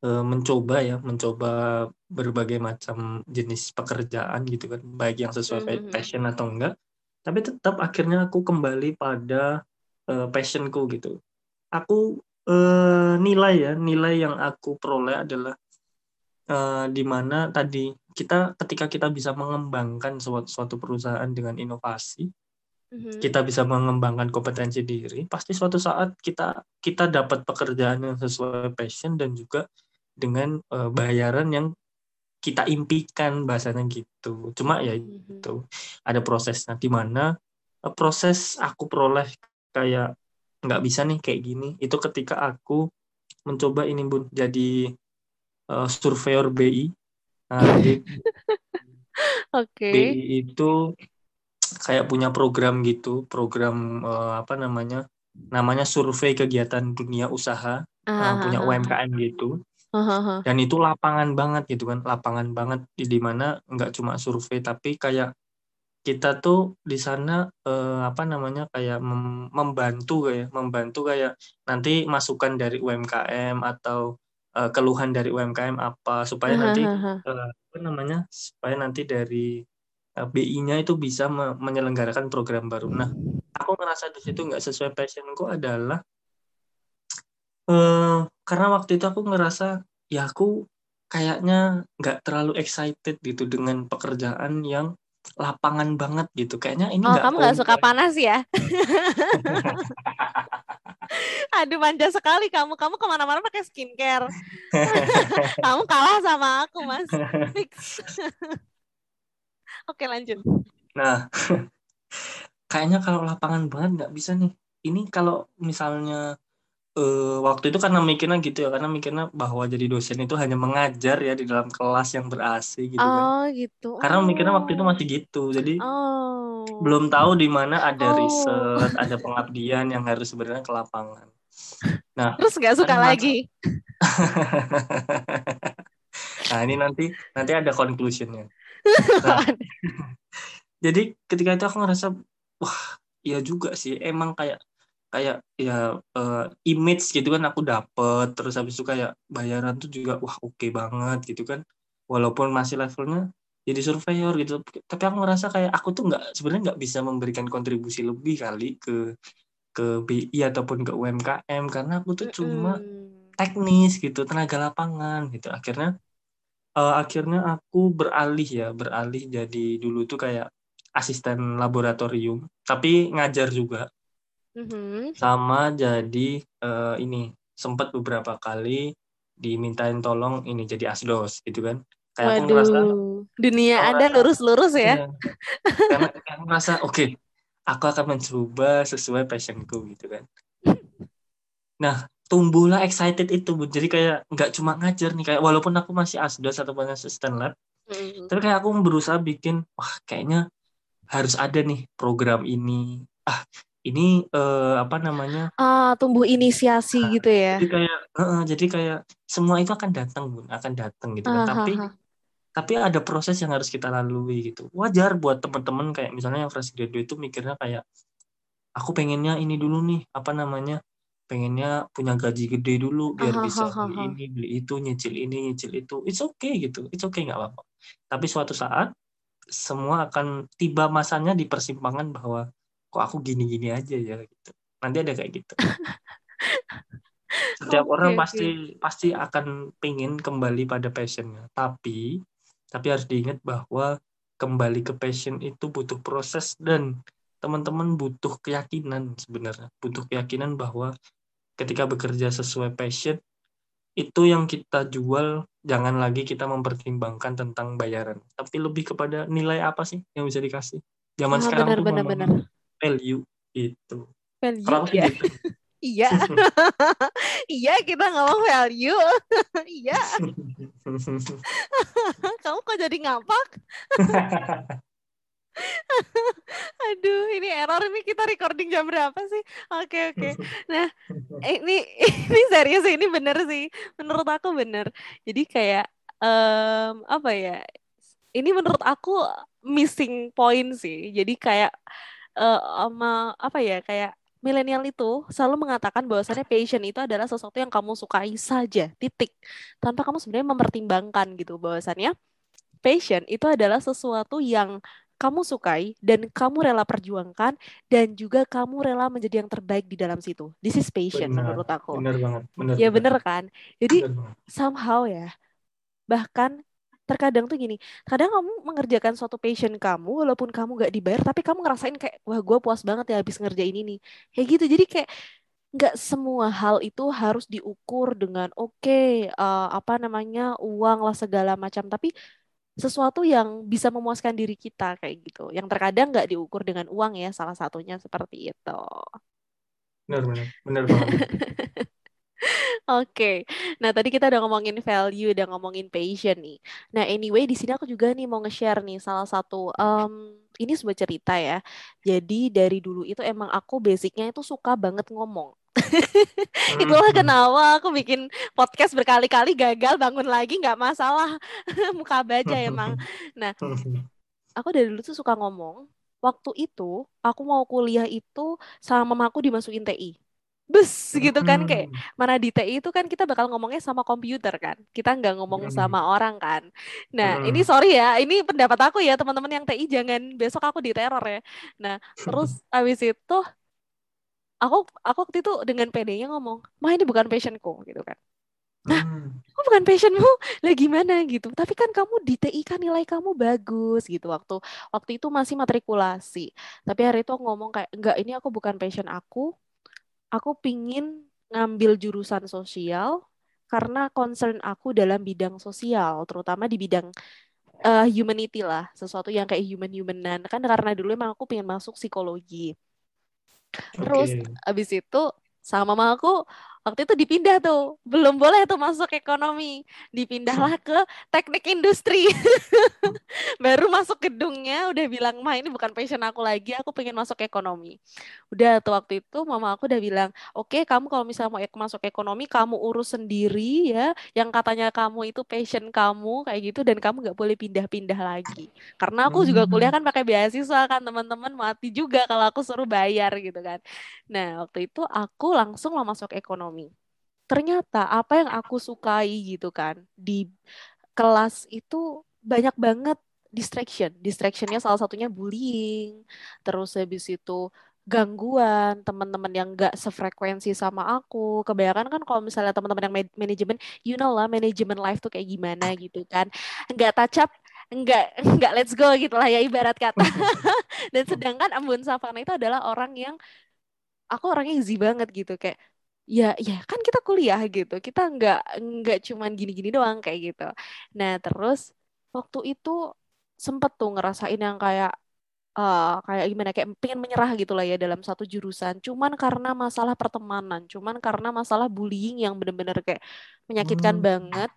e, mencoba ya mencoba berbagai macam jenis pekerjaan gitu kan baik yang sesuai mm-hmm. passion atau enggak tapi tetap akhirnya aku kembali pada e, passionku gitu. Aku e, nilai ya nilai yang aku peroleh adalah uh, di mana tadi kita ketika kita bisa mengembangkan suatu, suatu perusahaan dengan inovasi, mm-hmm. kita bisa mengembangkan kompetensi diri, pasti suatu saat kita kita dapat pekerjaan yang sesuai passion dan juga dengan uh, bayaran yang kita impikan bahasanya gitu. Cuma ya mm-hmm. itu ada prosesnya di mana uh, proses aku peroleh kayak nggak bisa nih kayak gini itu ketika aku mencoba ini bun jadi uh, surveyor BI. Nah, jadi okay. BI itu kayak punya program gitu, program uh, apa namanya? Namanya survei kegiatan dunia usaha, uh, uh, punya UMKM gitu. Uh, Dan itu lapangan banget gitu kan, lapangan banget di mana nggak cuma survei tapi kayak kita tuh di sana eh, apa namanya kayak mem membantu kayak membantu kayak nanti masukan dari UMKM atau uh, keluhan dari UMKM apa supaya nanti uh, apa namanya supaya nanti dari uh, eh, BI-nya itu bisa me menyelenggarakan program baru. Nah, aku ngerasa di situ nggak sesuai passionku adalah uh, karena waktu itu aku ngerasa ya aku kayaknya nggak terlalu excited gitu dengan pekerjaan yang lapangan banget gitu. Kayaknya ini oh, kamu nggak suka panas ya? Aduh manja sekali kamu. Kamu ke mana-mana pakai skincare. kamu kalah sama aku mas. Fix. Oke lanjut. Nah, kayaknya kalau lapangan banget nggak bisa nih. Ini kalau misalnya uh, waktu itu karena mikirnya gitu ya, karena mikirnya bahwa jadi dosen itu hanya mengajar ya di dalam kelas yang ber AC gitu kan. Oh gitu. Karena mikirnya waktu itu masih gitu, jadi oh. belum tahu di mana ada oh. riset, ada pengabdian yang harus sebenarnya ke lapangan. Nah, terus nggak suka lagi. nah ini nanti nanti ada conclusionnya. Nah, jadi ketika itu aku ngerasa wah iya juga sih emang kayak kayak ya uh, image gitu kan aku dapet. Terus habis itu kayak bayaran tuh juga wah oke okay banget gitu kan. Walaupun masih levelnya jadi surveyor gitu. Tapi aku ngerasa kayak aku tuh nggak sebenarnya nggak bisa memberikan kontribusi lebih kali ke ke BI ataupun ke UMKM karena aku tuh cuma teknis gitu tenaga lapangan gitu. Akhirnya uh, akhirnya aku beralih ya beralih jadi dulu tuh kayak asisten laboratorium. Tapi ngajar juga mm-hmm. sama jadi uh, ini sempat beberapa kali dimintain tolong ini jadi asdos gitu kan kayak Waduh, aku ngerasa dunia ada lurus-lurus ya, ya karena aku ngerasa oke okay, aku akan mencoba sesuai passionku gitu kan nah tumbuhlah excited itu bu jadi kayak nggak cuma ngajar nih kayak walaupun aku masih asdos atau asisten lab Mm. Tapi kayak aku berusaha bikin, wah kayaknya harus ada nih program ini. Ah, ini eh, apa namanya? Ah, tumbuh inisiasi Nah, gitu ya. Jadi kayak, eh, jadi kayak semua itu akan datang, bun, akan datang gitu kan. Ah, Tapi ah, ah. tapi ada proses yang harus kita lalui gitu. Wajar buat teman-teman kayak misalnya yang fresh graduate itu mikirnya kayak, aku pengennya ini dulu nih, apa namanya? pengennya punya gaji gede dulu biar Ah, bisa ah, ah, beli ah. ini beli itu nyicil ini nyicil itu it's okay gitu it's okay nggak apa-apa tapi suatu saat semua akan tiba masanya di persimpangan bahwa kok aku gini-gini aja ya gitu. Nanti ada kayak gitu. Setiap Oke, orang pasti pasti akan pengen kembali pada passionnya. Tapi tapi harus diingat bahwa kembali ke passion itu butuh proses dan teman-teman butuh keyakinan sebenarnya. Butuh keyakinan bahwa ketika bekerja sesuai passion itu yang kita jual jangan lagi kita mempertimbangkan tentang bayaran. Tapi lebih kepada nilai apa sih yang bisa dikasih? Zaman Ah, sekarang benar tuh benar benar. Value itu Value kalau sih ya. gitu Iya. Iya, kita ngomong value. Iya, kamu kok jadi ngapak? Aduh, ini error ini kita recording jam berapa sih? Oke, oke. Nah, ini ini serius ini bener sih. Menurut aku bener. Jadi kayak em, apa ya? Ini menurut aku missing point sih. Jadi kayak eh, sama apa ya? Kayak milenial itu selalu mengatakan bahwasannya passion itu adalah sesuatu yang kamu sukai saja, titik. Tanpa kamu sebenarnya mempertimbangkan gitu bahwasannya passion itu adalah sesuatu yang kamu sukai dan kamu rela perjuangkan dan juga kamu rela menjadi yang terbaik di dalam situ. This is passion benar menurut aku. benar banget benar Ya benar bener kan? Jadi banget. somehow ya, bahkan terkadang tuh gini, kadang kamu mengerjakan suatu passion kamu walaupun kamu gak dibayar, tapi kamu ngerasain kayak, wah gue puas banget ya habis ngerjain ini. Kayak gitu, jadi kayak nggak semua hal itu harus diukur dengan oke eh, apa namanya uang lah segala macam, tapi sesuatu yang bisa memuaskan diri kita kayak gitu. Yang terkadang nggak diukur dengan uang ya, salah satunya seperti itu. benar benar benar banget Oke, nah tadi kita udah ngomongin value, udah ngomongin passion nih. Nah anyway di sini aku juga nih mau nge-share nih salah satu, em, ini sebuah cerita ya. Jadi dari dulu itu emang aku basicnya itu suka banget ngomong. Itulah Hmm, kenapa aku bikin podcast berkali-kali gagal bangun lagi nggak masalah muka baja emang. Nah aku dari dulu tuh suka ngomong. Waktu itu aku mau kuliah itu sama mamaku dimasukin TI. Bus gitu kan kayak mana di TI itu kan kita bakal ngomongnya sama komputer kan. Kita nggak ngomong hmm, sama orang kan. Nah, ini hmm. sorry ya, ini pendapat aku ya teman-teman yang TI jangan besok aku diteror ya. Nah, terus habis itu aku aku waktu itu dengan PD-nya ngomong, "Mah ini bukan passionku" gitu kan. Nah, Hmm. kok bukan passionmu? Lah gimana gitu. Tapi kan kamu di TI kan nilai kamu bagus gitu waktu waktu itu masih matrikulasi. Tapi hari itu aku ngomong kayak enggak ini aku bukan passion aku. Aku pingin ngambil jurusan sosial karena concern aku dalam bidang sosial, terutama di bidang eh, humanity lah, sesuatu yang kayak human-humanan. Kan karena dulu emang aku pengen masuk psikologi. Terus Oke. abis itu sama mama aku waktu itu dipindah tuh, belum boleh tuh masuk ekonomi, dipindahlah ke teknik industri. Baru masuk gedungnya udah bilang, "Mah, ini bukan passion aku lagi, aku pengen masuk ekonomi." Udah tuh waktu itu mama aku udah bilang, "Oke, kamu kalau misalnya mau ek- masuk ekonomi, kamu urus sendiri ya. Yang katanya kamu itu passion kamu kayak gitu dan kamu nggak boleh pindah-pindah lagi." Karena aku juga kuliah Hmm. kan pakai beasiswa kan, teman-teman mati juga kalau aku suruh bayar gitu kan. Nah, waktu itu aku langsung lah masuk ekonomi. Ternyata apa yang aku sukai gitu kan di kelas itu banyak banget distraction. Distractionnya salah satunya bullying, terus habis itu gangguan teman-teman yang gak sefrekuensi sama aku. Kebanyakan kan kalau misalnya teman-teman yang ma- manajemen, you know lah manajemen life tuh kayak gimana gitu kan. Nggak up, nggak nggak let's go gitu lah ya ibarat kata. Dan sedangkan Ambon Savana itu adalah orang yang aku orangnya easy banget gitu kayak ya ya kan kita kuliah gitu. Kita nggak nggak cuman gini-gini doang kayak gitu. Nah terus waktu itu sempet tuh ngerasain yang kayak eh, kayak gimana kayak pengen menyerah gitu lah ya dalam satu jurusan. Cuman karena masalah pertemanan cuman karena masalah bullying yang bener-bener kayak menyakitkan Hmm. banget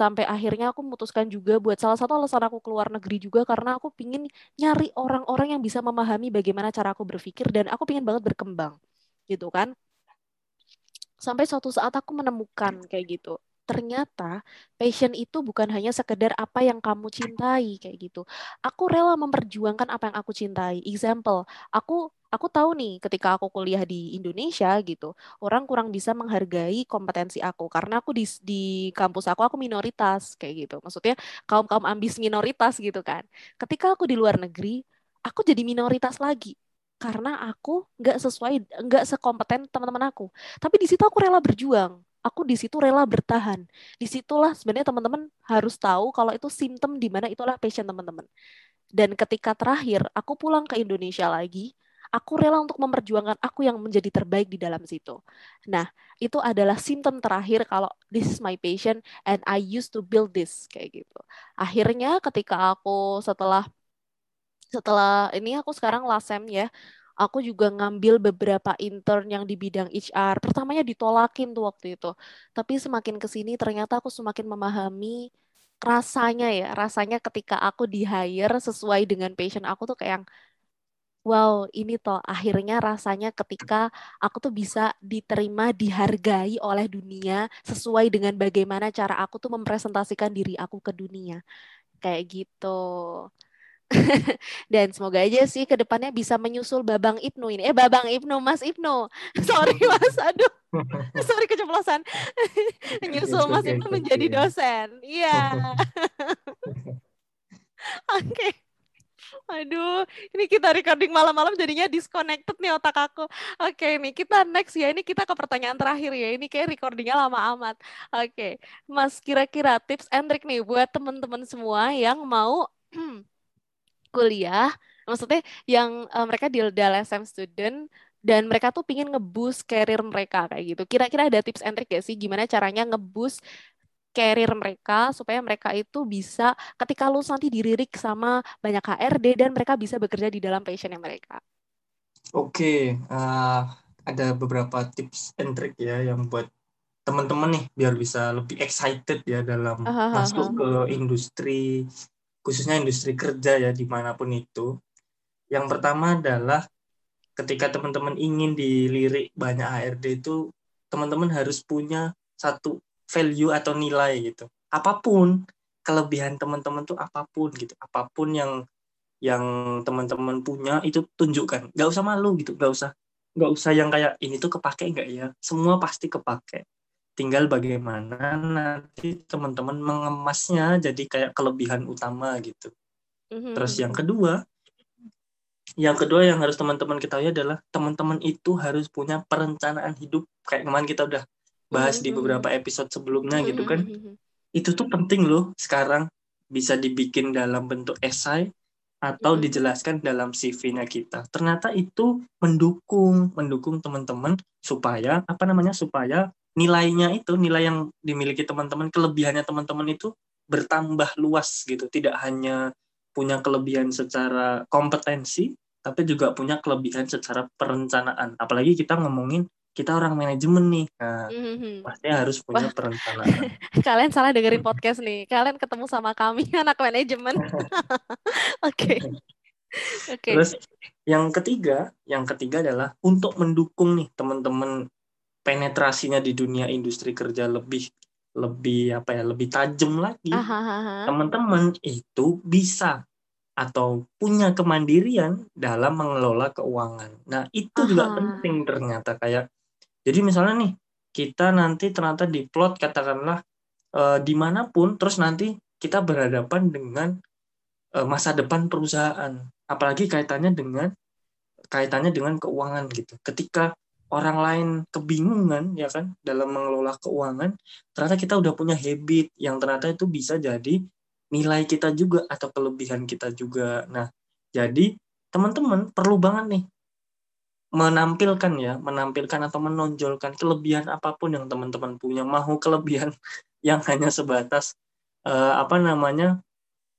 sampai akhirnya aku memutuskan juga buat salah satu alasan aku keluar negeri juga karena aku pingin nyari orang-orang yang bisa memahami bagaimana cara aku berpikir dan aku pingin banget berkembang gitu kan sampai suatu saat aku menemukan kayak gitu ternyata passion itu bukan hanya sekedar apa yang kamu cintai kayak gitu. Aku rela memperjuangkan apa yang aku cintai. Example, aku aku tahu nih ketika aku kuliah di Indonesia gitu, orang kurang bisa menghargai kompetensi aku karena aku di di kampus aku aku minoritas kayak gitu. Maksudnya kaum-kaum ambis minoritas gitu kan. Ketika aku di luar negeri, aku jadi minoritas lagi karena aku nggak sesuai nggak sekompeten teman-teman aku tapi di situ aku rela berjuang aku di situ rela bertahan. Di situlah sebenarnya teman-teman harus tahu kalau itu simptom di mana itulah passion teman-teman. Dan ketika terakhir aku pulang ke Indonesia lagi, aku rela untuk memperjuangkan aku yang menjadi terbaik di dalam situ. Nah, itu adalah simptom terakhir kalau this is my passion and I used to build this kayak gitu. Akhirnya ketika aku setelah setelah ini aku sekarang lasem ya aku juga ngambil beberapa intern yang di bidang HR. Pertamanya ditolakin tuh waktu itu. Tapi semakin ke sini ternyata aku semakin memahami rasanya ya, rasanya ketika aku di hire sesuai dengan passion aku tuh kayak yang wow, ini toh akhirnya rasanya ketika aku tuh bisa diterima, dihargai oleh dunia sesuai dengan bagaimana cara aku tuh mempresentasikan diri aku ke dunia. Kayak gitu. Dan semoga aja sih ke depannya bisa menyusul Babang Ibnu ini. Eh Babang Ibnu, Mas Ibnu. Sorry Mas, aduh. Sorry keceplosan. menyusul Mas Ibnu menjadi dosen. Iya. Oke. Aduh, ini kita recording malam-malam jadinya disconnected nih otak aku. Oke nih, kita next ya. Ini kita ke pertanyaan terakhir ya. Ini kayak recordingnya lama amat. Oke, Mas kira-kira tips and trick nih buat teman-teman semua yang mau kuliah, maksudnya yang uh, mereka di LSM student dan mereka tuh pingin ngeboost karir mereka kayak gitu. Kira-kira ada tips and trick gak sih gimana caranya ngeboost karir mereka supaya mereka itu bisa ketika lulus nanti diririk sama banyak HRD dan mereka bisa bekerja di dalam passionnya mereka. Oke, uh, ada beberapa tips and trick ya yang buat teman-teman nih biar bisa lebih excited ya dalam uh, -huh. masuk ke industri khususnya industri kerja ya di mana pun itu. Yang pertama adalah ketika teman-teman ingin dilirik banyak HRD itu teman-teman harus punya satu value atau nilai gitu. Apa pun kelebihan teman-teman tuh apa pun gitu, apa pun yang yang teman-teman punya itu tunjukkan. Gak usah malu gitu, gak usah gak usah yang kayak ini tuh kepake nggak ya? Semua pasti kepake tinggal bagaimana nanti teman-teman mengemasnya jadi kayak kelebihan utama gitu. Mm-hmm. Terus yang kedua, yang kedua yang harus teman-teman ketahui adalah teman-teman itu harus punya perencanaan hidup kayak kemarin kita udah bahas mm-hmm. di beberapa episode sebelumnya mm-hmm. gitu kan. Itu tuh penting loh sekarang bisa dibikin dalam bentuk esai atau mm-hmm. dijelaskan dalam CV-nya kita. Ternyata itu mendukung mendukung teman-teman supaya apa namanya supaya nilainya itu nilai yang dimiliki teman-teman kelebihannya teman-teman itu bertambah luas gitu. Tidak hanya punya kelebihan secara kompetensi tapi juga punya kelebihan secara perencanaan. Apalagi kita ngomongin kita orang manajemen nih. Nah, mm-hmm. pasti harus punya Wah. perencanaan. Kalian salah dengerin podcast nih. Kalian ketemu sama kami anak manajemen. Oke. Oke. Okay. terus yang ketiga yang ketiga adalah untuk mendukung nih teman-teman penetrasinya di dunia industri kerja lebih lebih apa ya lebih tajam lagi. Teman-teman itu bisa atau punya kemandirian dalam mengelola keuangan. Nah itu Aha. juga penting ternyata kayak jadi misalnya nih kita nanti ternyata di plot katakanlah e, di mana pun terus nanti kita berhadapan dengan e, masa depan perusahaan. Apalagi kaitannya dengan kaitannya dengan keuangan gitu. Ketika orang lain kebingungan ya kan dalam mengelola keuangan ternyata kita udah punya habit yang ternyata itu bisa jadi nilai kita juga atau kelebihan kita juga. Nah jadi teman-teman perlu banget nih menampilkan ya menampilkan atau menonjolkan kelebihan apa pun yang teman-teman punya. Mau kelebihan yang hanya sebatas uh, apa namanya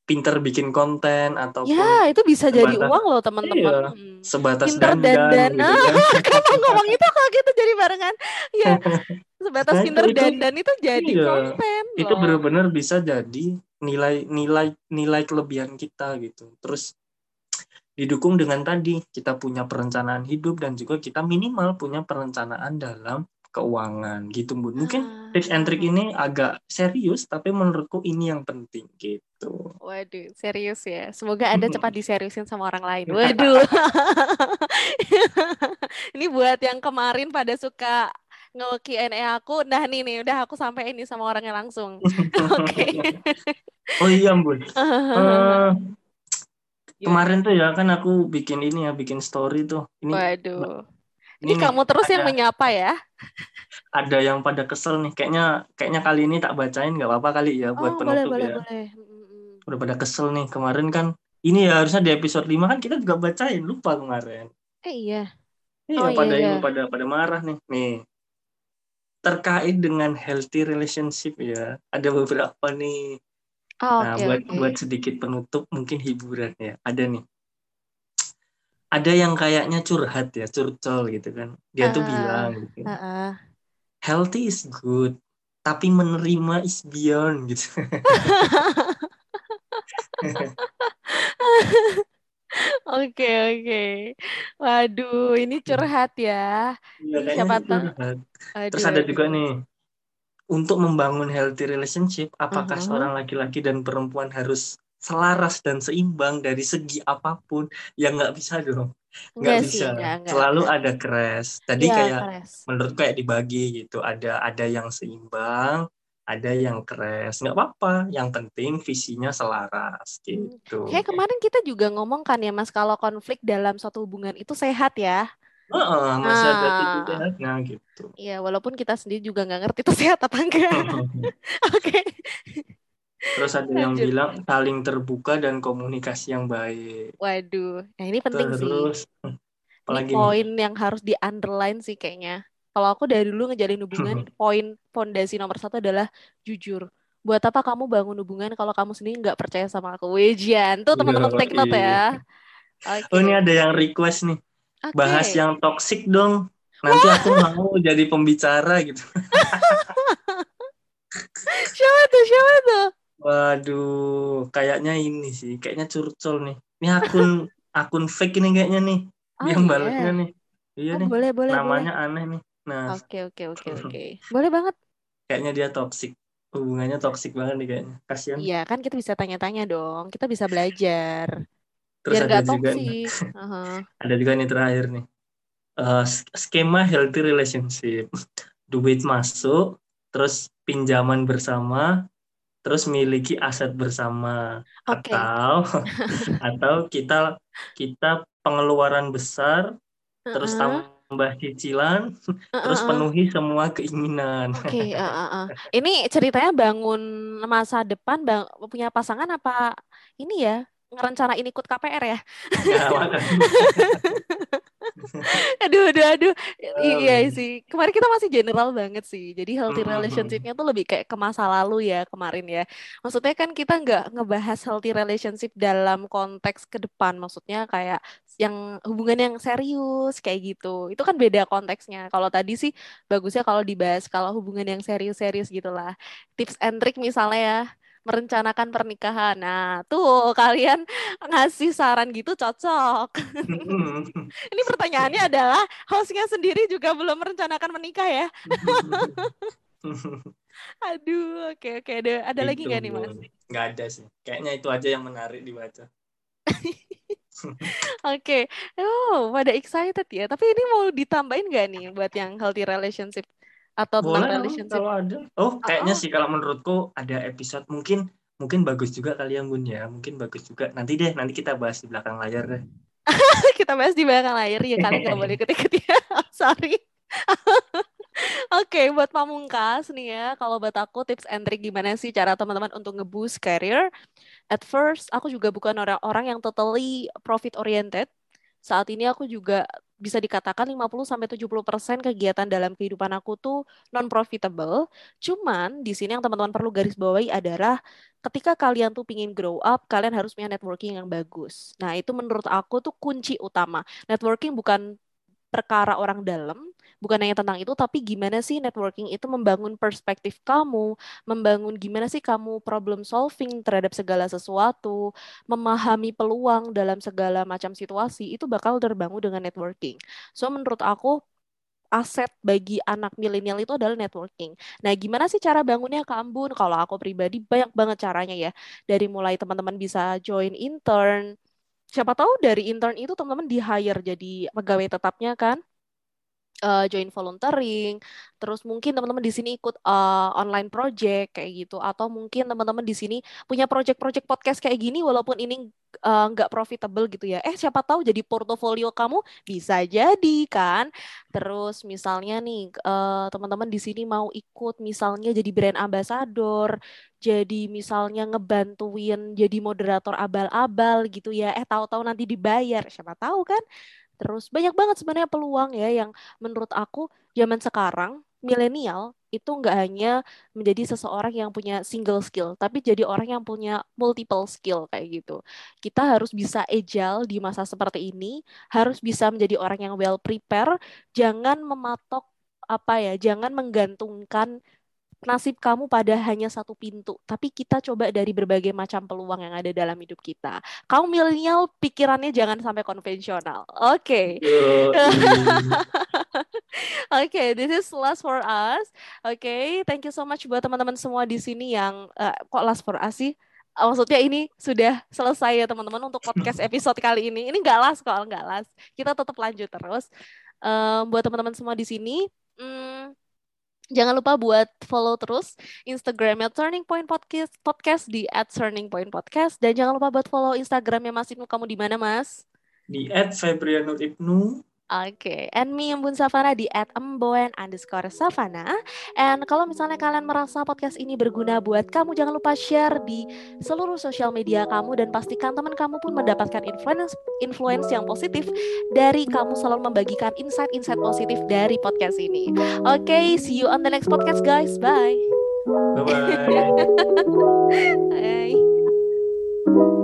pinter bikin konten atau ya itu bisa sebatas, jadi uang loh teman-teman iya, hmm. sebatas pinter dan dana gitu kan. kalau ngomong itu kalau gitu jadi barengan ya sebatas Nah, pinter itu- dandan itu jadi iya. konten itu benar-benar bisa jadi nilai nilai nilai kelebihan kita gitu terus didukung dengan tadi kita punya perencanaan hidup dan juga kita minimal punya perencanaan dalam keuangan gitu bun mungkin Ah, tips and trick ini agak serius tapi menurutku ini yang penting gitu Waduh, serius ya. Semoga Anda cepat diseriusin sama orang lain. Waduh. Ini buat yang kemarin pada suka nge-Q&A aku. Nah nih nih, udah aku sampai ini sama orangnya langsung. Oke. oh iya bun Eh, kemarin tuh ya kan aku bikin ini ya bikin story tuh ini Waduh. Ini nih, kamu terus yang ada- menyapa ya? ada yang pada kesel nih. Kayaknya kayaknya kali ini tak bacain nggak apa-apa kali ya buat Oh, boleh, penutup boleh, ya. boleh. Udah pada kesel nih. Kemarin kan ini ya harusnya di episode 5 kan kita juga bacain. Lupa kemarin. Eh iya. iya Oh, iya, pada ini iya. pada pada marah nih. Nih. Terkait dengan healthy relationship ya. Ada beberapa nih. Oh, nah oke, buat oke. buat sedikit penutup mungkin hiburan ya. Ada nih ada yang kayaknya curhat ya curcol gitu kan dia tuh Ah, bilang gitu Heeh. healthy is good tapi menerima is beyond gitu Oke, oke. Waduh, ini curhat ya. Ini kayaknya siapa tahu. Terus ada juga nih, untuk membangun healthy relationship, apakah Mhm. seorang laki-laki dan perempuan harus selaras dan seimbang dari segi apa pun? Ya nggak bisa dong, nggak Enggak sih, bisa. enggak, enggak, Selalu ada crash. Tadi Iya, kayak keras. menurut kayak dibagi gitu, ada ada yang seimbang, ada yang crash. Nggak apa-apa, yang penting visinya selaras Hmm. gitu. Kayak kemarin kita juga ngomong kan ya Mas, kalau konflik dalam suatu hubungan itu sehat ya. Heeh, masih ada Nah, sehatnya gitu. iya walaupun kita sendiri juga nggak ngerti itu sehat apa enggak. Oke. Terus ada yang Lanjut. bilang saling terbuka dan komunikasi yang baik. Waduh, nah ini penting sih. Terus apalagi nih? poin yang harus di underline sih kayaknya. Kalau aku dari dulu ngejalin hubungan, poin fondasi nomor satu adalah jujur. Buat apa kamu bangun hubungan kalau kamu sendiri nggak percaya sama aku? Wejian, tuh teman-teman take note ya. Oke. Oh ini ada yang request nih, Oke. bahas yang toxic dong. Nanti aku mau jadi pembicara gitu. Siapa tuh? Siapa tuh? Waduh, kayaknya ini sih, kayaknya curcol nih. Ini akun akun fake ini kayaknya nih. Oh Dia iya. balasnya nih. Iya Oh, nih, boleh, boleh, boleh. namanya aneh nih. Nah, Oke, oke, oke, oke. Boleh banget. kayaknya dia toxic. Hubungannya toxic banget nih kayaknya. Kasihan. Iya, kan kita bisa tanya-tanya dong. Kita bisa belajar. Terus Biar ada nggak juga nih, toksik. Aha. ada juga nih terakhir nih. Eh, sk- skema healthy relationship. Duit masuk, terus pinjaman bersama, terus miliki aset bersama. Oke. Atau atau kita kita pengeluaran besar, terus Heeh, tambah cicilan, heeh, terus penuhi semua keinginan. Oke, eh, eh. Ini ceritanya bangun masa depan bang, punya pasangan apa ini ya? Ngerencanain ikut KPR ya? Makan. Aduh, aduh, aduh. I- Iya Um, sih. Kemarin kita masih general banget sih. Jadi healthy relationship-nya tuh lebih kayak ke masa lalu ya kemarin ya. Maksudnya kan kita nggak ngebahas healthy relationship dalam konteks ke depan. Maksudnya kayak yang hubungan yang serius kayak gitu. Itu kan beda konteksnya. Kalau tadi sih bagusnya kalau dibahas kalau hubungan yang serius-serius gitulah. Tips and trick misalnya ya merencanakan pernikahan. Nah, tuh kalian ngasih saran gitu cocok. Ini pertanyaannya adalah hostnya sendiri juga belum merencanakan menikah ya? Aduh, oke oke. Ada ada lagi nggak nih mas? Nggak ada sih. Kayaknya itu aja yang menarik dibaca. Oke. Oh, pada excited ya. Tapi ini mau ditambahin nggak nih buat yang healthy relationship atau tentang Boleh relationship? kalau ada. Oh, kayaknya Oh. sih kalau menurutku ada episode mungkin mungkin bagus juga kalian Bun ya. Mungkin bagus juga. Nanti deh, nanti kita bahas di belakang layar deh. Kita bahas di belakang layar ya. Kalian nggak boleh ikut-ikut ya. Sorry. Oke, buat pamungkas nih ya, kalau buat aku tips and trick gimana sih cara teman-teman untuk nge-boost career? At first, aku juga bukan orang-orang yang totally profit oriented. Saat ini aku juga bisa dikatakan 50-70% kegiatan dalam kehidupan aku tuh non-profitable. Cuman di sini yang teman-teman perlu garis bawahi adalah ketika kalian tuh pingin grow up, kalian harus punya networking yang bagus. Nah, itu menurut aku tuh kunci utama. Networking bukan perkara orang dalam, bukan hanya tentang itu tapi gimana sih networking itu membangun perspektif kamu membangun gimana sih kamu problem solving terhadap segala sesuatu memahami peluang dalam segala macam situasi itu bakal terbangun dengan networking so menurut aku aset bagi anak milenial itu adalah networking. Nah, gimana sih cara bangunnya Kak Ambun? Kalau aku pribadi banyak banget caranya ya. Dari mulai teman-teman bisa join intern, siapa tahu dari intern itu teman-teman di hire jadi pegawai tetapnya kan uh, join volunteering, terus mungkin teman-teman di sini ikut uh, online project kayak gitu, atau mungkin teman-teman di sini punya project-project podcast kayak gini, walaupun ini nggak uh, profitable gitu ya. Eh siapa tahu jadi portofolio kamu bisa jadi kan. Terus misalnya nih uh, teman-teman di sini mau ikut misalnya jadi brand ambassador, jadi misalnya ngebantuin jadi moderator abal-abal gitu ya. Eh tahu-tahu nanti dibayar, siapa tahu kan. Terus banyak banget sebenarnya peluang ya yang menurut aku zaman sekarang milenial itu nggak hanya menjadi seseorang yang punya single skill, tapi jadi orang yang punya multiple skill kayak gitu. Kita harus bisa agile di masa seperti ini, harus bisa menjadi orang yang well prepare, jangan mematok apa ya, jangan menggantungkan nasib kamu pada hanya satu pintu, tapi kita coba dari berbagai macam peluang yang ada dalam hidup kita. Kamu milenial pikirannya jangan sampai konvensional. Oke. Okay. Oke, okay, this is last for us. Oke, okay, thank you so much buat teman-teman semua di sini yang uh, kok last for us sih? maksudnya ini sudah selesai ya teman-teman untuk podcast episode kali ini. Ini nggak last kok, nggak last. Kita tetap lanjut terus. Um, buat teman-teman semua di sini, um, Jangan lupa buat follow terus Instagramnya Turning Point Podcast, podcast di at Turning Point Podcast. Dan jangan lupa buat follow Instagramnya Mas Ibnu. Kamu di mana, Mas? Di at Ibnu. Oke, okay. and me Embun Savana di at emboen underscore Savana. And kalau misalnya kalian merasa podcast ini berguna buat kamu, jangan lupa share di seluruh sosial media kamu dan pastikan teman kamu pun mendapatkan influence influence yang positif dari kamu selalu membagikan insight-insight positif dari podcast ini. Oke, okay, see you on the next podcast guys. Bye. Bye bye. Bye.